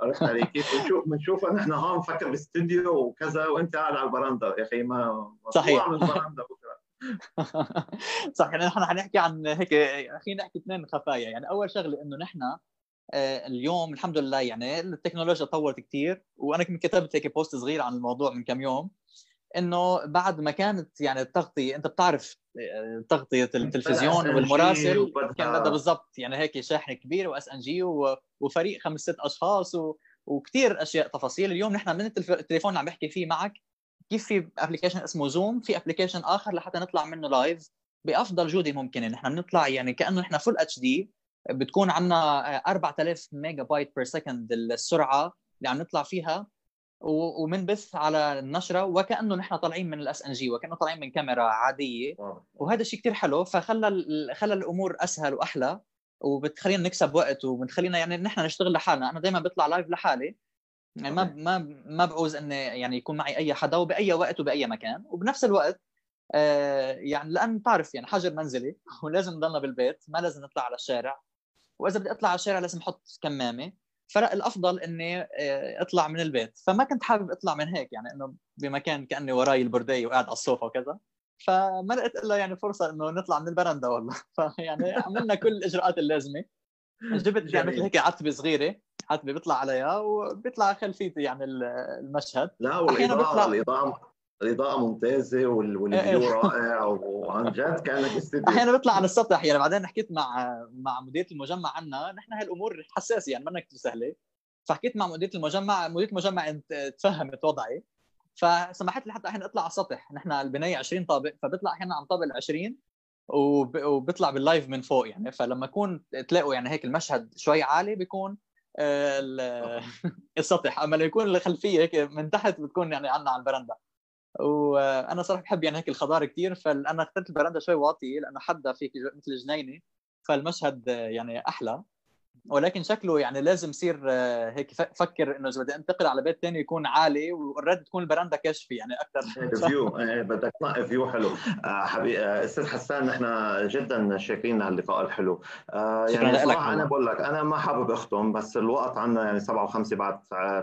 عرفت علي كيف؟ بنشوف بنشوف. نحن هون نفكر باستديو وكذا وأنت قاعد على البراندا يا أخي. ما صحيح. من البراندا بكرة. صح يعني نحن حنحكي عن هيك أخي نحكي اثنين خفايا. يعني أول شغلة إنه نحن آه، اليوم الحمد لله يعني التكنولوجيا تطورت كثير وأنا كنت كتبت هيك post صغير عن الموضوع من كم يوم. إنه بعد ما كانت يعني التغطية أنت بتعرف آه، تغطية التلفزيون والمراسل كان بدها بالضبط. يعني هيك شاحن كبير و SNG وفريق خمس ست أشخاص و... وكثير أشياء تفاصيل. اليوم نحن من التليفون اللي عم بحكي فيه معك. كيف في application اسمه Zoom في application آخر لحتى نطلع منه live بأفضل جودة ممكنة نحن بنطلع يعني كأنه نحن full HD بتكون عندنا 4000 megabyte per second السرعة اللي عم نطلع فيها. ومنبث على النشرة وكأنه نحن طالعين من ال SNG وكأنه طالعين من كاميرا عادية. وهذا الشيء كثير حلو فخلى خلى الأمور أسهل وأحلى وبتخلينا نكسب وقت وبتخلينا يعني نحن نشتغل لحالنا. أنا دائما بطلع لايف لحالي. يعني ما ما ما بعوز إني يعني يكون معي أي حدا وبأي وقت وبأي مكان. وبنفس الوقت آه يعني لأن تعرف يعني حجر منزلي ولازم نضلنا بالبيت ما لازم نطلع على الشارع. وإذا بدي أطلع على الشارع لازم أحط كمامة. فالافضل إني آه، أطلع من البيت. فما كنت حابب أطلع من هيك يعني إنه بمكان كأني وراي البردية وقاعد على الصوفه وكذا. فما لقيت إلا يعني فرصة إنه نطلع من البرندة والله. فيعني عملنا كل الإجراءات اللازمة. جبت يعني مثل هيك عتبة صغيرة. عتبة بيطلع عليها وبيطلع خلفيتي يعني المشهد. لا والاضاءه الاضاءه الإضاءة ممتازة والفيو إيه. رائع وعن جد كأنك استديو أحيانا بطلع على السطح يعني. بعدين حكيت مع مع مديرة المجمع عنا نحن هالأمور حساسة يعني ما كثير سهلة. فحكيت مع مديرة المجمع مديرة المجمع تفهمت وضعي. فسمحت لي حتى أحيانا اطلع على السطح. نحن البناية 20 طابق فبطلع أحيانا عن طابق ال 20 وبيطلع باللايف من فوق يعني. فلما يكون تلاقوا يعني هيك المشهد شوي عالي بيكون السطح. أما لما يكون الخلفية هيك من تحت بتكون يعني عنا على البرندة. وأنا صراحة بحب يعني هيك الخضار كثير فأنا اخترت البرندة شوي واطية لأنه حدا فيك مثل جنينة فالمشهد يعني أحلى. ولكن شكله يعني لازم يصير آه، هيك فكر إنه إذا بدي أنتقل على بيت ثاني يكون عالي والرد تكون البراندا كشفي يعني أكثر view إيه، بدك تنقي view حلو. آه، حبيبي آه، أستاذ حسان نحن جدا شاكرين على اللقاء الحلو. يعني صراحة أنا بقول لك أنا ما حابب أختم بس الوقت عندنا يعني 7 و5 بعد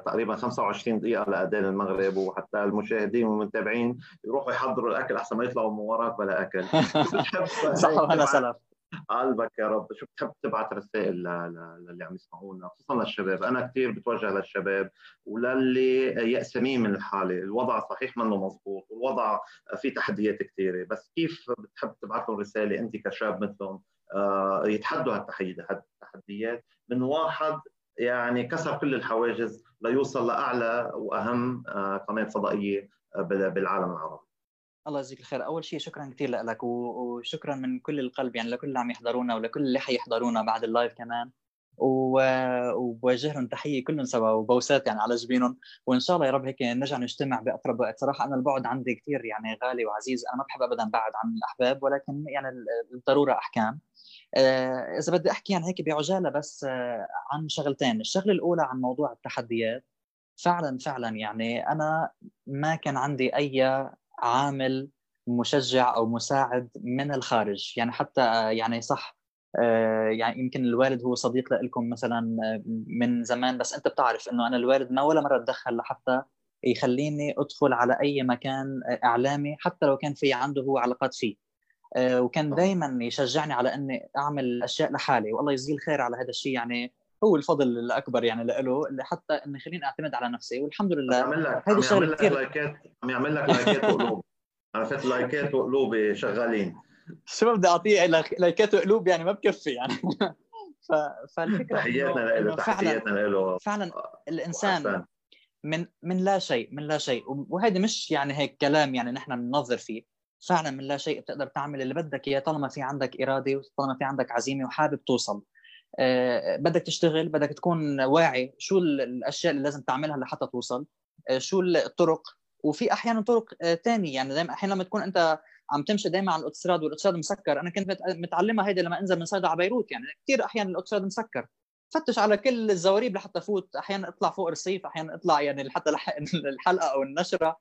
تقريبا 25 دقيقة لاذان المغرب وحتى المشاهدين والمتابعين يروحوا يحضروا الأكل أحسن ما يطلعوا من وراك بلا أكل. صح وأنا سلف. قلبك يا رب. شو بتحب تبعت رسائل للي عم يسمعونا خصوصا للشباب. أنا كثير بتوجه للشباب وللي يأسمين من الحالة. الوضع صحيح منه مضبوط والوضع في تحديات كثيره بس كيف بتحب تبعت لهم رسالة أنت كشاب مثلهم؟ آه، يتحدوا هالتحديات من واحد يعني كسر كل الحواجز ليوصل لأعلى وأهم آه، قناة فضائية آه، بالعالم العربي. الله يجزيك الخير. أول شيء شكرا كثير لك وشكرا من كل القلب يعني لكل اللي عم يحضرونا ولكل اللي حيحضرونا بعد اللايف كمان. وبوجه لهم تحية كلهم سوا وبوسات يعني على جبينهم. وإن شاء الله يا رب هيك نرجع نجتمع بأقرب وقت. صراحة أنا البعد عندي كثير يعني غالي وعزيز. أنا ما بحب ابدا بعد عن الأحباب ولكن يعني الضرورة أحكام. آه، إذا بدي أحكي يعني هيك بعجالة بس آه، عن شغلتين. الشغلة الأولى عن موضوع التحديات. فعلا فعلا يعني أنا ما كان عندي أي عامل مشجع أو مساعد من الخارج. يعني حتى آه، يعني صح يعني يمكن الوالد هو صديق لكم مثلا من زمان بس أنت بتعرف إنه أنا الوالد ما ولا مرة تدخل لحتى يخليني أدخل على أي مكان إعلامي حتى لو كان في عنده هو علاقات فيه. آه، وكان دائما يشجعني على إني أعمل أشياء لحالي. والله يجزيه الخير على هذا الشيء. يعني هو الفضل الأكبر يعني له اللي حتى إنه يخليني أعتمد على نفسي والحمد لله. عم لك هذه الشغله كثير. لايكات عم يعمل لك لايكات وقلوب. عرفت؟ لايكات وقلوب شغالين. شو بدي أعطيه لايكات وقلوب يعني ما بكفي يعني. ف... فالفكرة تحياتنا له تحياتنا له فعلا الإنسان من من لا شيء من لا شيء. وهذا مش يعني هيك كلام يعني نحن بننظر فيه. فعلا من لا شيء بتقدر تعمل اللي بدك إياه طالما في عندك إرادة وطالما في عندك عزيمة وحابب توصل. بدك تشتغل بدك تكون واعي شو الأشياء اللي لازم تعملها لحتى توصل أه شو الطرق. وفي أحيانا طرق ثانية يعني دائما أحيانا لما تكون أنت عم تمشي دائما على الاوتوستراد والاوتوستراد مسكر. أنا كنت متعلمها هيدا لما أنزل من صيدا على بيروت يعني كثير أحيانا الاوتوستراد مسكر. فتش على كل الزواريب لحتى فوت أحيانا اطلع فوق الرصيف أحيانا اطلع يعني لحتى الحلقة أو النشرة.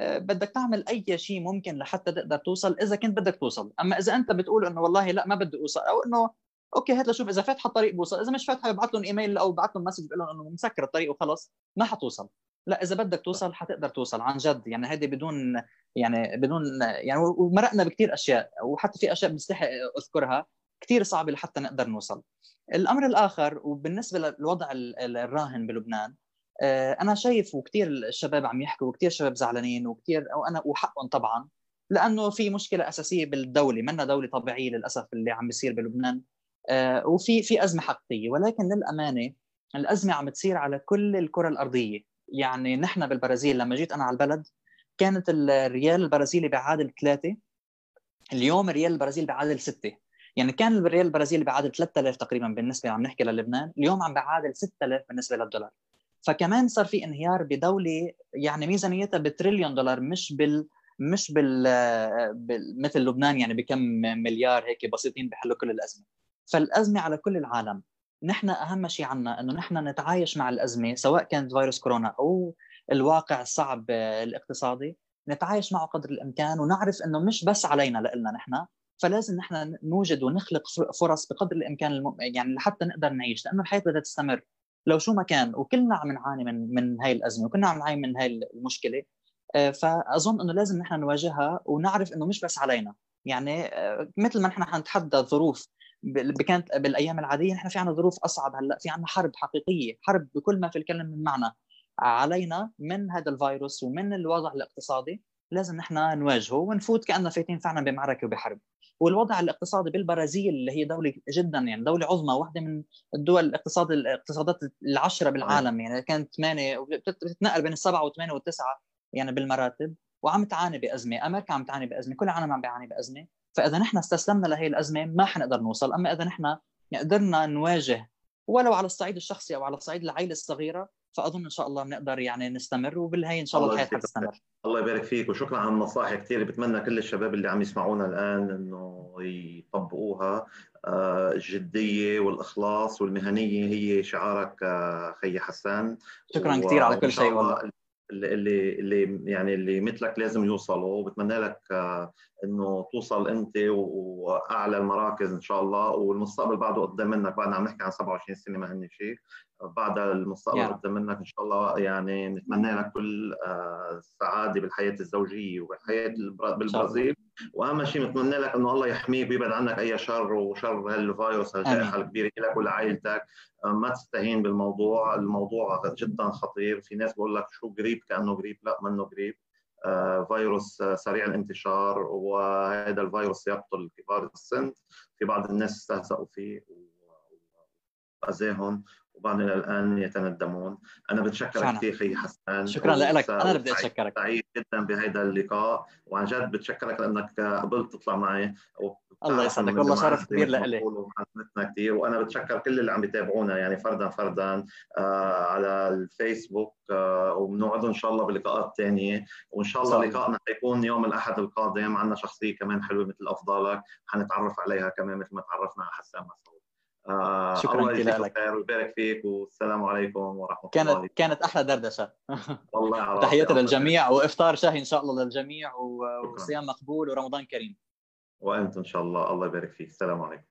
آه، بدك تعمل أي شيء ممكن لحتى تقدر توصل إذا كنت بدك توصل. أما إذا أنت بتقول إنه والله لا ما بدي أوصل أو إنه okay هات لشوف إذا فاتحه الطريق بوصل. إذا مش فاتحه ببعث لهم إيميل أو ببعث لهم message بقول لهم إنه مسكر الطريق وخلص. ما حتوصل. لا إذا بدك توصل حتقدر توصل عن جد. يعني هذه بدون يعني بدون يعني ومرقنا بكثير أشياء. وحتى في أشياء بستحق أذكرها كثير صعبة لحتى نقدر نوصل. الأمر الآخر وبالنسبة للوضع الراهن بلبنان آه، أنا شايف وكثير الشباب عم يحكوا وكثير شباب زعلانين وكثير وأنا وحقهم طبعا لأنه في مشكلة أساسية بالدولة. منا دولة طبيعية للأسف اللي عم بيصير بلبنان. وفي في أزمة حقيقية. ولكن للأمانة الأزمة عم تصير على كل الكرة الأرضية. يعني نحن بالبرازيل لما جيت أنا على البلد كانت الريال البرازيلي بيعادل ثلاثة اليوم الريال البرازيلي بيعادل ستة. يعني كان الريال البرازيلي بيعادل 3000 تقريبا بالنسبة عم نحكي للبنان اليوم عم بيعادل 6000 بالنسبة للدولار. فكمان صار في انهيار بدولة يعني ميزانيتها بتريليون دولار مش بال مش بال, بال... مثل لبنان يعني بكم مليار هيك بسيطين بحلوا كل الأزمة. فالأزمة على كل العالم. نحن أهم شيء عنا إنه نحن نتعايش مع الأزمة سواء كانت فيروس كورونا أو الواقع الصعب الاقتصادي نتعايش معه قدر الإمكان ونعرف إنه مش بس علينا لنا نحن. فلازم نحن نوجد ونخلق فرص بقدر الإمكان الم... يعني لحتى نقدر نعيش لأنه الحياة بدها تستمر. لو شو ما كان وكلنا عم نعاني من من هاي الأزمة وكلنا عم نعاني من هاي المشكلة آه، فأظن إنه لازم نحن نواجهها ونعرف إنه مش بس علينا. يعني آه، مثل ما نحن حنتحدى ظروف كانت بالأيام العادية نحن في عنا ظروف أصعب هلأ في عنا حرب حقيقية حرب بكل ما في الكلمة من معنى. علينا من هذا الفيروس ومن الوضع الاقتصادي لازم نحن نواجهه ونفوت كاننا فايتين فعلا بمعركة وبحرب. والوضع الاقتصادي بالبرازيل اللي هي دولة جدا يعني دولة عظمى واحدة من الدول الاقتصاد الاقتصادات العشرة بالعالم يعني كانت ثمانية بتتنقل بين السبعة والثمانيه والتسعه يعني بالمراتب وعم تعاني بأزمة، أمريكا عم تعاني بأزمة، كل العالم عم بيعاني بأزمة، فإذا نحن استسلمنا لهي الأزمة ما حنقدر نوصل، أما إذا نحن قدرنا نواجه ولو على الصعيد الشخصي أو على الصعيد العائلة الصغيرة فأظن إن شاء الله بنقدر يعني نستمر وبالهي إن شاء الله الحياة حتستمر. الله يبارك فيك وشكرا على النصائح كثير بتمنى كل الشباب اللي عم يسمعونا الآن إنه يطبقوها. آه، الجدية والإخلاص والمهنية هي شعارك آه، خي حسان. شكرا كثير على كل شيء والله. اللي اللي يعني اللي مثلك لازم يوصلوا وبتمنى لك آه، إنه توصل أنت وأعلى المراكز إن شاء الله. والمستقبل بعده قدام منك بعدنا عم نحكي عن 27 سنة ما هن شيء بعد المستقبل قدام منك إن شاء الله يعني نتمنى لك كل السعادة بالحياة الزوجية وبالحياة بالبرازيل. وأهم شيء نتمنى لك إنه الله يحميك ويبعد عنك أي شر وشر هالفيروس هالجائحه الكبيره لك ولعائلتك. ما تستهين بالموضوع. الموضوع جدا خطير. في ناس بقول لك شو قريب كأنه قريب لا منه قريب آه، فيروس سريع الانتشار وهذا الفيروس يقتل كبار السن. في بعض الناس استهزأوا فيه وأذاهم. وبعض الآن يتندمون. أنا بتشكرك كثير أخي حسان شكرا لك. أنا اللي بدي اتشكرك سعيد جدا بهذا اللقاء. وعن جد بتشكرك لأنك قبلت تطلع معي. الله يسعدك. والله شرف كبير لإلي. كثير. وأنا بتشكر كل اللي عم يتابعونا يعني فردا فردا آه على الفيسبوك آه وبنوعد إن شاء الله بلقاءات ثانية وإن شاء الله لقائنا حيكون يوم الأحد القادم. عندنا شخصية كمان حلوة مثل افضالك حنتعرف عليها كمان مثل ما تعرفنا على حسان مسعود. شكرا لك ويبارك فيك والسلام عليكم ورحمة كانت الله كانت أحلى دردشة. والله تحياتي للجميع وإفطار شهي إن شاء الله للجميع وصيام مقبول ورمضان كريم. وأنتم إن شاء الله الله يبارك فيك. السلام عليكم.